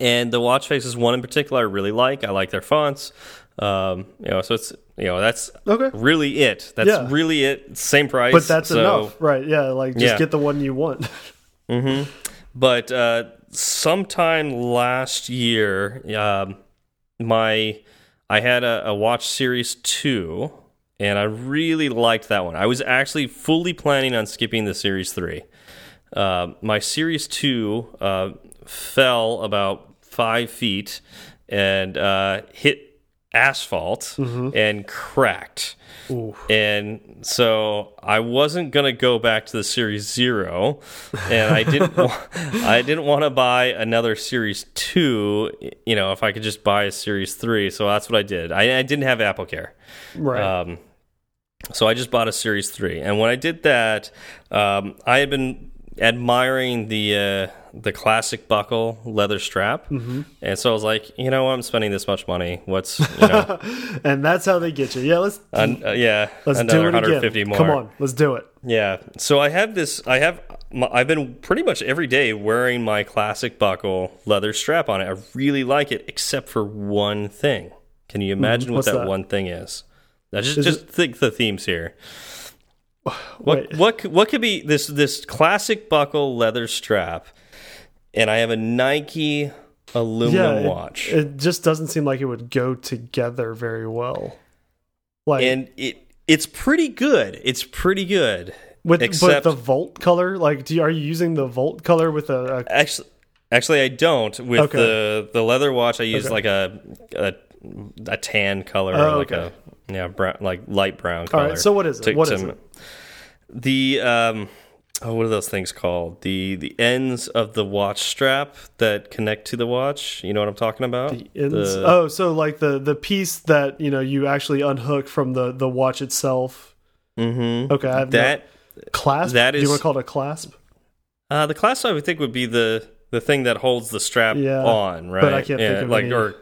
and the watch faces, one in particular, I really like. I like their fonts. Um, you know, so it's you know that's Okay. really it. That's Yeah. really it. Same price, But that's so- enough, right? Yeah, like just Yeah. get the one you want. Hmm. But uh, sometime last year, um, my I had a, a watch series two, and I really liked that one. I was actually fully planning on skipping the series three. Uh, my series two uh, fell about five feet and uh, hit asphalt and cracked. Ooh. And so I wasn't gonna go back to the series zero, and I didn't. I didn't want to buy another series two. You know, if I could just buy a series three, so that's what I did. I, I didn't have Apple Care, Right. um, so I just bought a series three. And when I did that, um, I had been admiring the uh, the classic buckle leather strap, Mm-hmm. and so I was like, you know. I'm spending this much money. What's you know, and that's how they get you. Yeah, let's uh, yeah, let's another do it 150 again. more. Come on, let's do it. Yeah. So I have this. I have. I've been pretty much every day wearing my classic buckle leather strap on it. I really like it, except for one thing. Can you imagine what that, that? one thing is? Now just Is just think the themes here. What Wait. what what could be this this classic buckle leather strap, and I have a Nike aluminum yeah, it- watch, It, just doesn't seem like it would go together very well. Like and it it's pretty good. It's pretty good. with except- but the Volt color, like, do you, are you using the Volt color with a, a Actually, actually, I don't. With Okay. the the leather watch, I use Okay. like a, a a tan color, Oh, or like okay. a yeah, brown, like light brown color. right, so what is it? to- What to- is it? The um, oh, what are those things called? The the ends of the watch strap that connect to the watch. You know what I'm talking about? The ends? The- oh, so like the the piece that you know you actually unhook from the the watch itself. Mm -hmm. Okay, I have no- that clasp. that Do you want to call it a clasp? uh, the clasp I would think would be the the thing that holds the strap Yeah, on, right? but I can't think of like any- or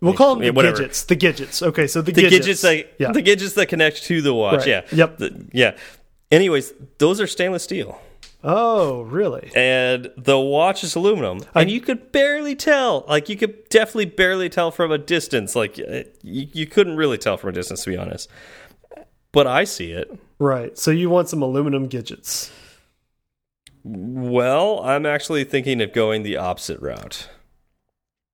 We'll call them the whatever. gadgets. The gadgets. Okay, so the, the gadgets. gadgets that yeah. the gadgets that connect to the watch. Right. Yeah. Yep. The- yeah. Anyways, those are stainless steel, oh, really? and the watch is aluminum, and you could barely tell. Like you could definitely barely tell from a distance. Like uh, you, you couldn't really tell from a distance, to be honest. But I see it. Right. So you want some aluminum gadgets? Well, I'm actually thinking of going the opposite route.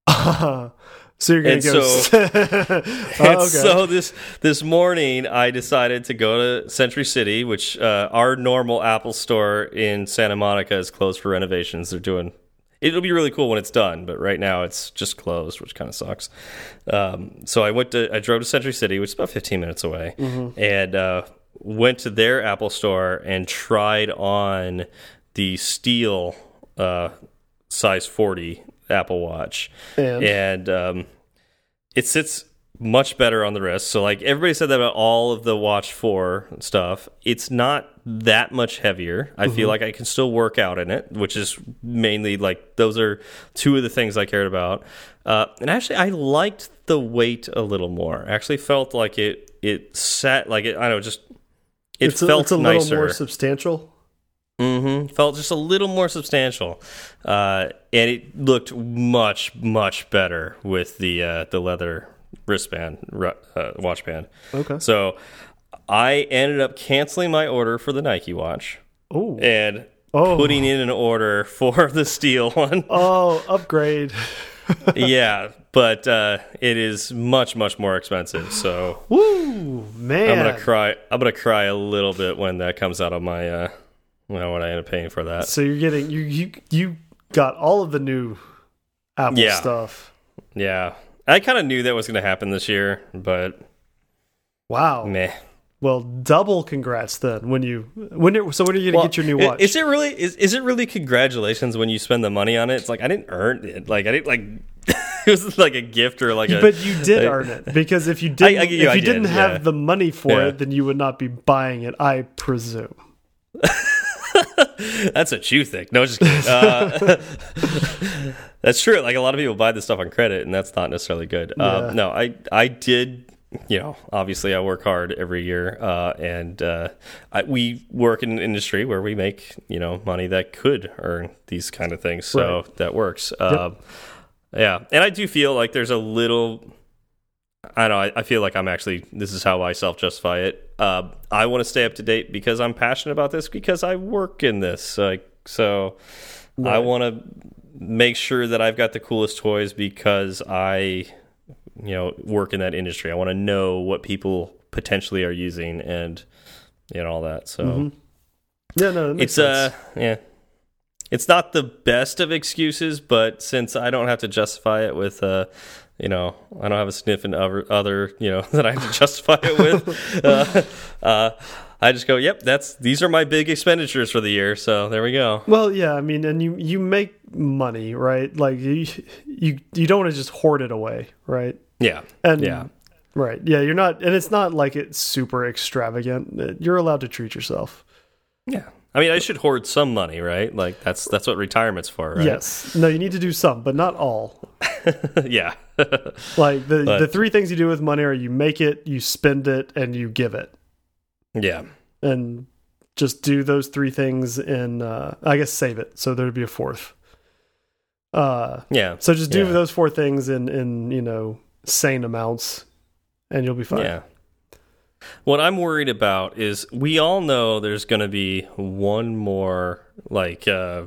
so you're gonna And go. so- And okay. so this this morning, I decided to go to Century City, which uh, our normal Apple store in Santa Monica is closed for renovations. They're doing. It'll be really cool when it's done, but right now it's just closed, which kind of sucks. Um, so I went to I drove to Century City, which is about 15 minutes away, and uh, went to their Apple store and tried on the steel uh, size 40 Apple Watch And? and um, it sits much better on the wrist. So like everybody said that about all of the Watch Four stuff. It's not that much heavier. I feel like I can still work out in it, which is mainly like those are two of the things I cared about. Uh, and actually, I liked the weight a little more. I actually felt like it it sat like it. I don't know, just it it's a, felt it's a nicer. little more substantial. Mm-hmm. Felt just a little more substantial, uh, and it looked much much better with the uh, the leather wristband uh, watch band. Okay. So I ended up canceling my order for the Nike watch Oh. and Oh. putting in an order for the steel one. Oh, upgrade. yeah, but uh, it is much much more expensive. So Woo, man. I'm gonna cry. I'm gonna cry a little bit when that comes out of my. Uh, you know, when I end up paying for that. So you're getting you you you got all of the new Apple Yeah. stuff. Yeah. I kind of knew that was going to happen this year, but Wow. meh. Well, double congrats then. When you when it, so when are you gonna Well, get your new i- watch? Is it really is, is it really congratulations when you spend the money on it? It's like I didn't earn it. Like I didn't like it was like a gift or like a but you did like- earn it because if you didn't, I if get you you, I did, didn't have yeah. the money for Yeah. it, then you would not be buying it. I presume. That's what you think. No, just kidding. Uh, that's true. Like a lot of people buy this stuff on credit, and that's not necessarily good. Yeah. Um, no, I I did. You know, obviously, I work hard every year, uh, and uh, I, we work in an industry where we make you know money that could earn these kind of things. So Right. that works. Um, yeah, and I do feel like there's a little. I don't know. I, I feel like I'm actually. This is how I self justify it. Uh, I want to stay up to date because I'm passionate about this because I work in this. Like so, I want to make sure that I've got the coolest toys because I, you know, work in that industry. I want to know what people potentially are using and you know all that. So Mm-hmm. Yeah, no, it's sense. uh yeah. It's not the best of excuses, but since I don't have to justify it with uh you know, I don't have a significant other, other you know, that I have to justify it with. uh, uh, I just go, yep, that's these are my big expenditures for the year. So there we go. Well, yeah, I mean, and you you make money, right? Like you you you don't want to just hoard it away, right? Yeah, And yeah, right, yeah, you're not, and it's not like it's super extravagant. You're allowed to treat yourself. yeah. I mean, I should hoard some money, right? Like that's that's what retirement's for, right? Yes, no, you need to do some, but not all. yeah, Like the But- the three things you do with money are you make it, you spend it, and you give it, yeah, and just do those three things. In uh, I guess save it, so there'd be a fourth. Uh, yeah. so just do Yeah. those four things in in you know sane amounts, and you'll be fine. Yeah. What I'm worried about is we all know there's going to be one more like uh,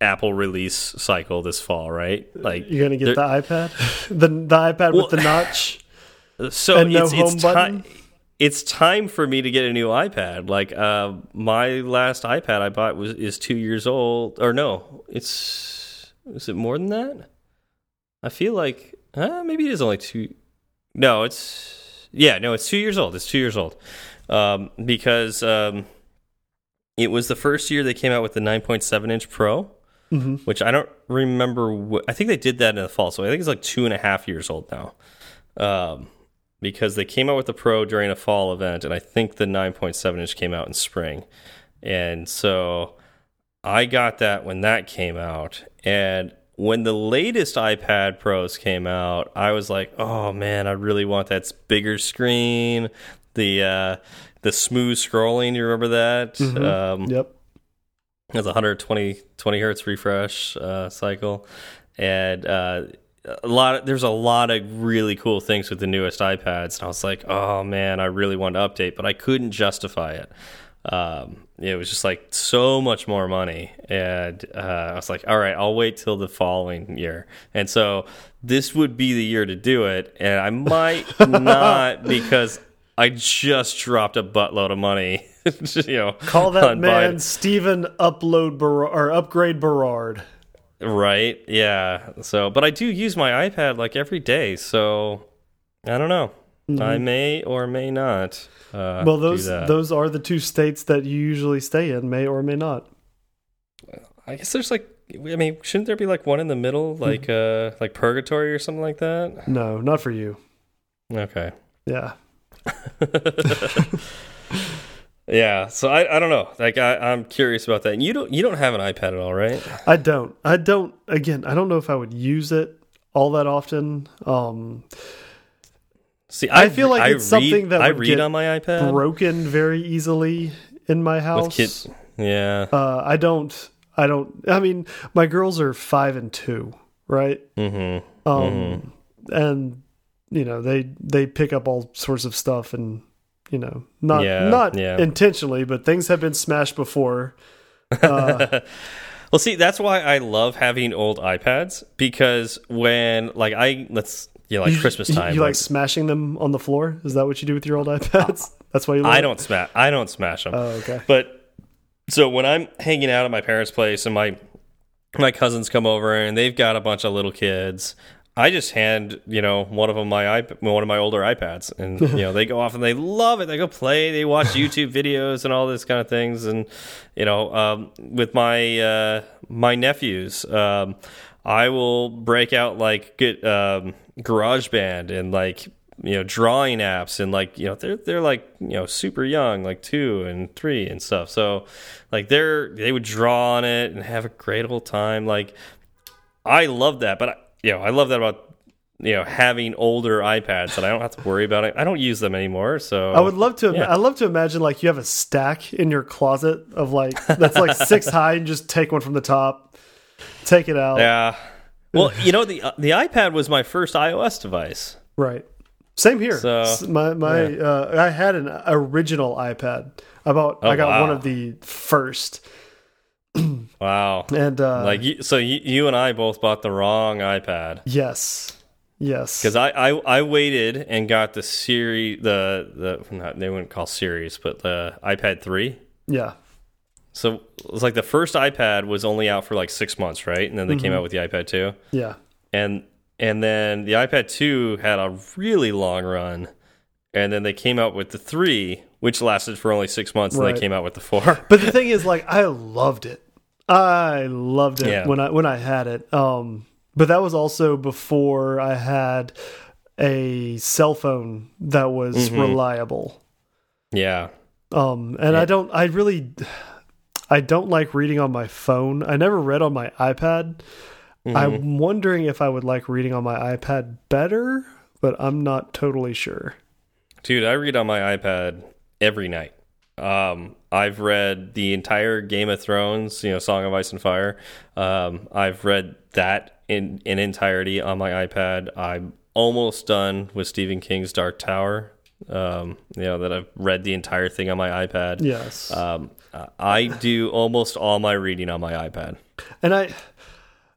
Apple release cycle this fall, right? Like You're gonna get the iPad, the the iPad Well- with the notch. so and no it's it's home time button? it's time for me to get a new iPad. Like uh, my last iPad I bought was is 2 years old or no, it's is it more than that? I feel like uh, maybe it is only 2 No, it's yeah, no, it's 2 years old. It's 2 years old. Um, because um, it was the first year they came out with the 9.7 inch Pro, hmm which I don't remember. I think they did that in the fall, so I think it's like two and a half years old now. Um, because they came out with the Pro during a fall event, and I think the 9.7 inch came out in spring, and so I got that when that came out, and when the latest iPad Pros came out, I was like, "Oh man, I really want that bigger screen, the uh, the smooth scrolling. You remember that? Um, Yep. has a 120 20 hertz refresh uh, cycle, and uh, a lot. Of, there's a lot of really cool things with the newest iPads. And I was like, oh man, I really want to update, but I couldn't justify it. Um, it was just like so much more money, and uh, I was like, all right, I'll wait till the following year. And so this would be the year to do it, and I might not because. I just dropped a buttload of money, you know. Call that man Stephen Upload Ber or Upgrade Berard. Right. Yeah. So, but I do use my iPad like every day. So, I don't know. I may or may not. Uh. Well, those those are the two states that you usually stay in, may or may not. I guess there's like. I mean, shouldn't there be like one in the Hmm. middle, like uh, like purgatory or something like that? No, not for you. Okay. Yeah. Yeah. So I I don't know. Like I I'm curious about that. And you don't you don't have an iPad at all, right? I don't. I don't. Again, I don't know if I would use it all that often. Um, See, I feel like I it's read, something that I would read get on my iPad broken very easily in my house. with kids. Yeah. Uh, I don't. I don't. I mean, my girls are five and two, right? Mm-hmm. Um, and you know they they pick up all sorts of stuff, and you know not Yeah, not yeah. intentionally, but things have been smashed before. Uh, Well, see, that's why I love having old iPads because when, like, I let's you like you- Christmas time, You, when- like smashing them on the floor? Is that what you do with your old iPads? That's why you. Love I don't smash, I don't smash them. Oh, okay. But so when I'm hanging out at my parents' place and my my cousins come over and they've got a bunch of little kids, I just hand you know one of them my iP one of my older iPads, and you know they go off and they love it. They go play, they watch YouTube videos and all this kind of things, and you know um, with my uh, my nephews, um, I will break out like get um, GarageBand and like you know drawing apps and like you know they're they're like you know super young like two and three and stuff so like they're they would draw on it and have a great old time like i love that but I, you know i love that about you know having older ipads that i don't have to worry about it i don't use them anymore so I would love to. Yeah. I love to imagine like you have a stack in your closet of like that's like six high, and just take one from the top, take it out. yeah well you know the uh, the ipad was my first ios device Right. Same here. So, my my yeah. uh, I had an original iPad. I bought. Oh, I got wow. one of the first, wow and uh, like you, so you, you and i both bought the wrong ipad yes, yes, Because I, I I waited and got the series the the not, they wouldn't call series but the iPad three. yeah, So it was like the first iPad was only out for like six months, right? And then they came Mm-hmm. out with the iPad two, yeah, and and then the iPad two had a really long run, and then they came out with the three, which lasted for only six months, and Right. they came out with the four. But the thing is, like, I loved it. I loved it Yeah. when I when I had it. Um, but that was also before I had a cell phone that was Mm-hmm. reliable. yeah, Um, and I don't. I really. I don't like reading on my phone. I never read on my iPad. Mm-hmm. I'm wondering if I would like reading on my iPad better, but I'm not totally sure. Dude, I read on my iPad every night. Um, I've read the entire Game of Thrones, you know, Song of Ice and Fire. Um, I've read that in in entirety on my iPad. I'm almost done with Stephen King's Dark Tower. Um, you know that I've read the entire thing on my iPad. Yes. Um, I do almost all my reading on my iPad. and I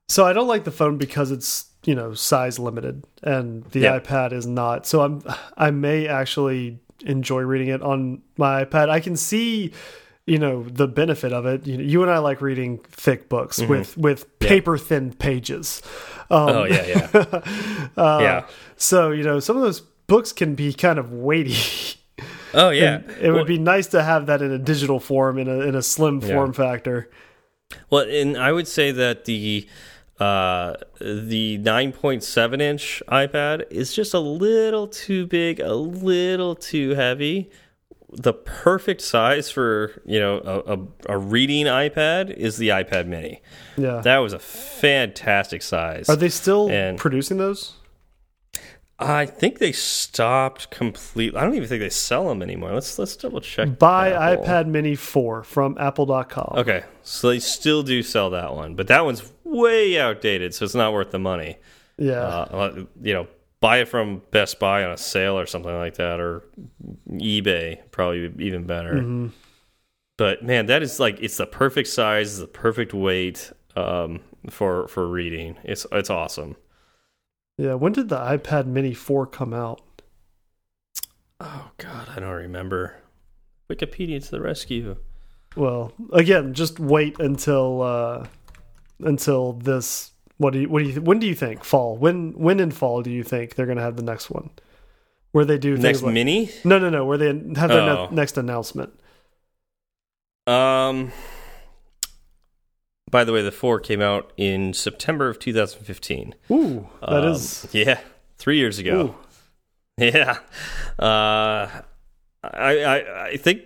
so I don't like the phone because it's, you know, size limited and the Yeah. iPad is not. So I'm I may actually enjoy reading it on my iPad. I can see you know the benefit of it. You, know, you and I like reading thick books with with paper thin pages. Um. Oh yeah, yeah, yeah. So you know some of those books can be kind of weighty. Oh yeah. It would be nice to have that in a digital form, in a in a slim form factor. Well, and I would say that the uh, the 9.7 inch iPad is just a little too big, a little too heavy. The perfect size for you know a, a, a reading iPad is the iPad Mini. Yeah. That was a fantastic size. Are they still And- producing those? I think they stopped completely. I don't even think they sell them anymore. Let's let's double check. Buy Apple. iPad Mini 4 from apple.com. Okay, so they still do sell that one, but that one's way outdated, so it's not worth the money. Yeah. uh, you know, buy it from Best Buy on a sale or something like that, or eBay, probably even better. Mm-hmm. But man, that is like it's the perfect size, the perfect weight um, for for reading. It's it's awesome. Yeah. When did the iPad Mini 4 come out? Oh God, I don't remember. Wikipedia to the rescue. Well, again, just wait until uh until this what do you what do you when do you think fall? When when in fall do you think they're going to have the next one? Where they do things Next like mini. No, no, no, where they have their ne Oh. next announcement. Um. By the way, the four came out in September of 2015. Ooh, that Um, is yeah, three years ago. ooh. Yeah, uh, I, I I think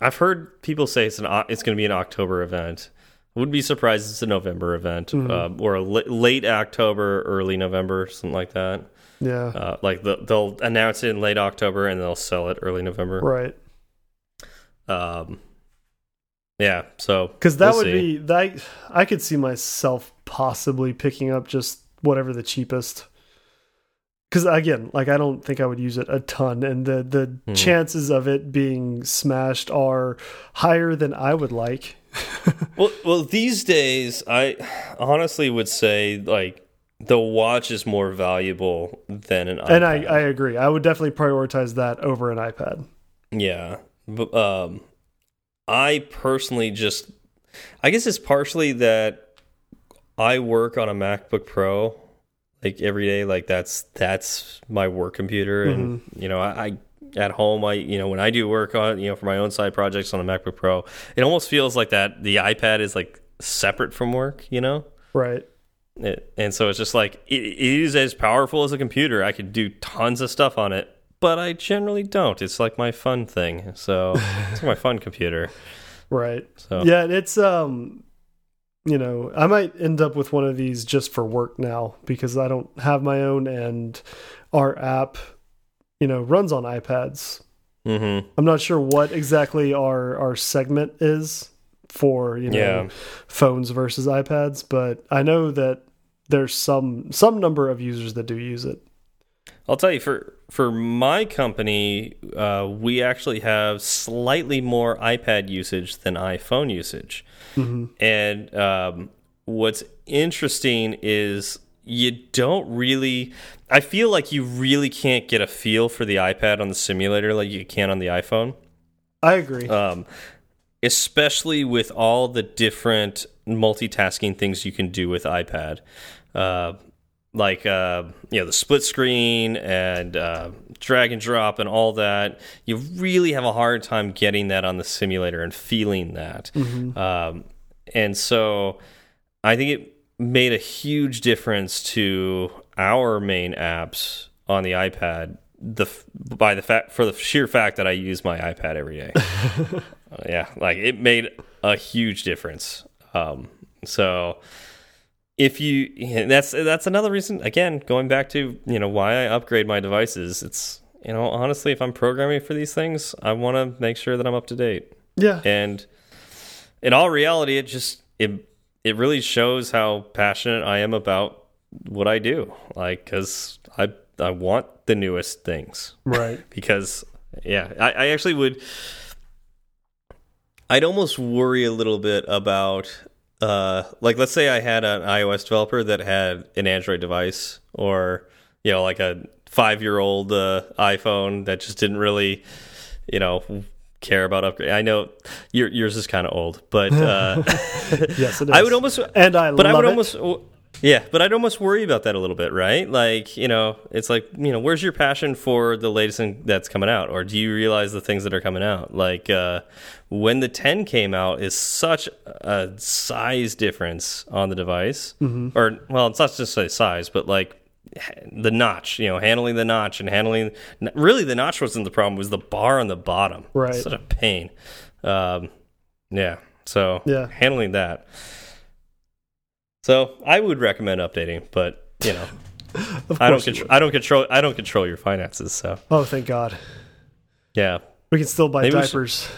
I've heard people say it's an it's going to be an October event. I wouldn't be surprised if it's a November event Mm-hmm. uh, or a late October, early November, something like that. Yeah. Uh, like the, they'll announce it in late October and they'll sell it early November. right. Um, yeah, so Because that we'll would see. be that I could see myself possibly picking up just whatever the cheapest. Because again, like I don't think I would use it a ton, and the the Hmm. chances of it being smashed are higher than I would like. Well, well, these days, I honestly would say like the watch is more valuable than an iPad. And I I agree. I would definitely prioritize that over an iPad. yeah, but, um, I personally just, I guess it's partially that I work on a MacBook Pro. like every day. Like that's that's my work computer, and mm-hmm. you know, I, I at home, I you know when I do work on you know for my own side projects on a MacBook Pro, it almost feels like that the iPad is like separate from work. You know. Right. It, and so it's just like it, it is as powerful as a computer. I could do tons of stuff on it, but I generally don't. It's like my fun thing. So it's my fun computer. Right. So Yeah, it's um you know, I might end up with one of these just for work now because I don't have my own and our app, you know, runs on iPads. hmm I'm not sure what exactly our our segment is for, you know, Yeah. phones versus iPads, but I know that there's some some number of users that do use it. I'll tell you for for my company, uh, we actually have slightly more iPad usage than iPhone usage. And um, what's interesting is you don't really. I feel like you really can't get a feel for the iPad on the simulator like you can on the iPhone. I agree. um, especially with all the different multitasking things you can do with iPad, uh, like uh, you know the split screen and uh, drag and drop and all that. You really have a hard time getting that on the simulator and feeling that. Um, and so, I think it made a huge difference to our main apps on the iPad. The by the fact for the sheer fact that I use my iPad every day. Uh, yeah, like it made a huge difference. Um, so if you that's that's another reason again going back to you know why I upgrade my devices. It's you know honestly if I'm programming for these things, I want to make sure that I'm up to date. yeah. And in all reality, it just it it really shows how passionate I am about what I do. Like because I I want the newest things Right. because yeah I, I actually would i'd almost worry a little bit about uh like let's say i had an ios developer that had an android device or you know like a five year old uh, iphone that just didn't really you know care about upgrade i know your, yours is kind of old but uh Yes, i would almost and I but I would it. almost, yeah, but I'd almost worry about that a little bit, right? Like, you know, it's like, you know, where's your passion for the latest thing that's coming out, or do you realize the things that are coming out? Like, uh, when the 10 came out, is such a size difference on the device, Mm-hmm. or well, it's not just a size, but like the notch, you know, handling the notch and handling. Really, the notch wasn't the problem; it was the bar on the bottom. Right. such a pain. Um, yeah. So Yeah. handling that. So I would recommend updating, but you know, I don't control. I don't control. I don't control your finances. So Oh, thank God. yeah, We can still buy Maybe we should- diapers.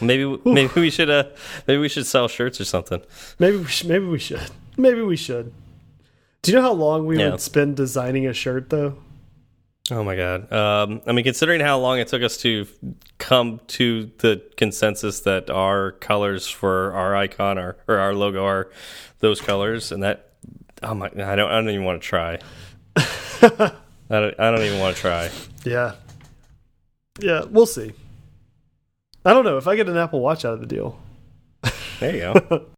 Maybe maybe we should uh maybe we should sell shirts or something. maybe we should, maybe we should. Maybe we should. Do you know how long we Yeah. would spend designing a shirt though? Oh my god. Um, I mean, considering how long it took us to come to the consensus that our colors for our icon are, or our logo are those colors, and that oh my, I don't, I don't even want to try. I don't, I don't even want to try. Yeah. Yeah, we'll see. I don't know if I get an Apple Watch out of the deal. There you go.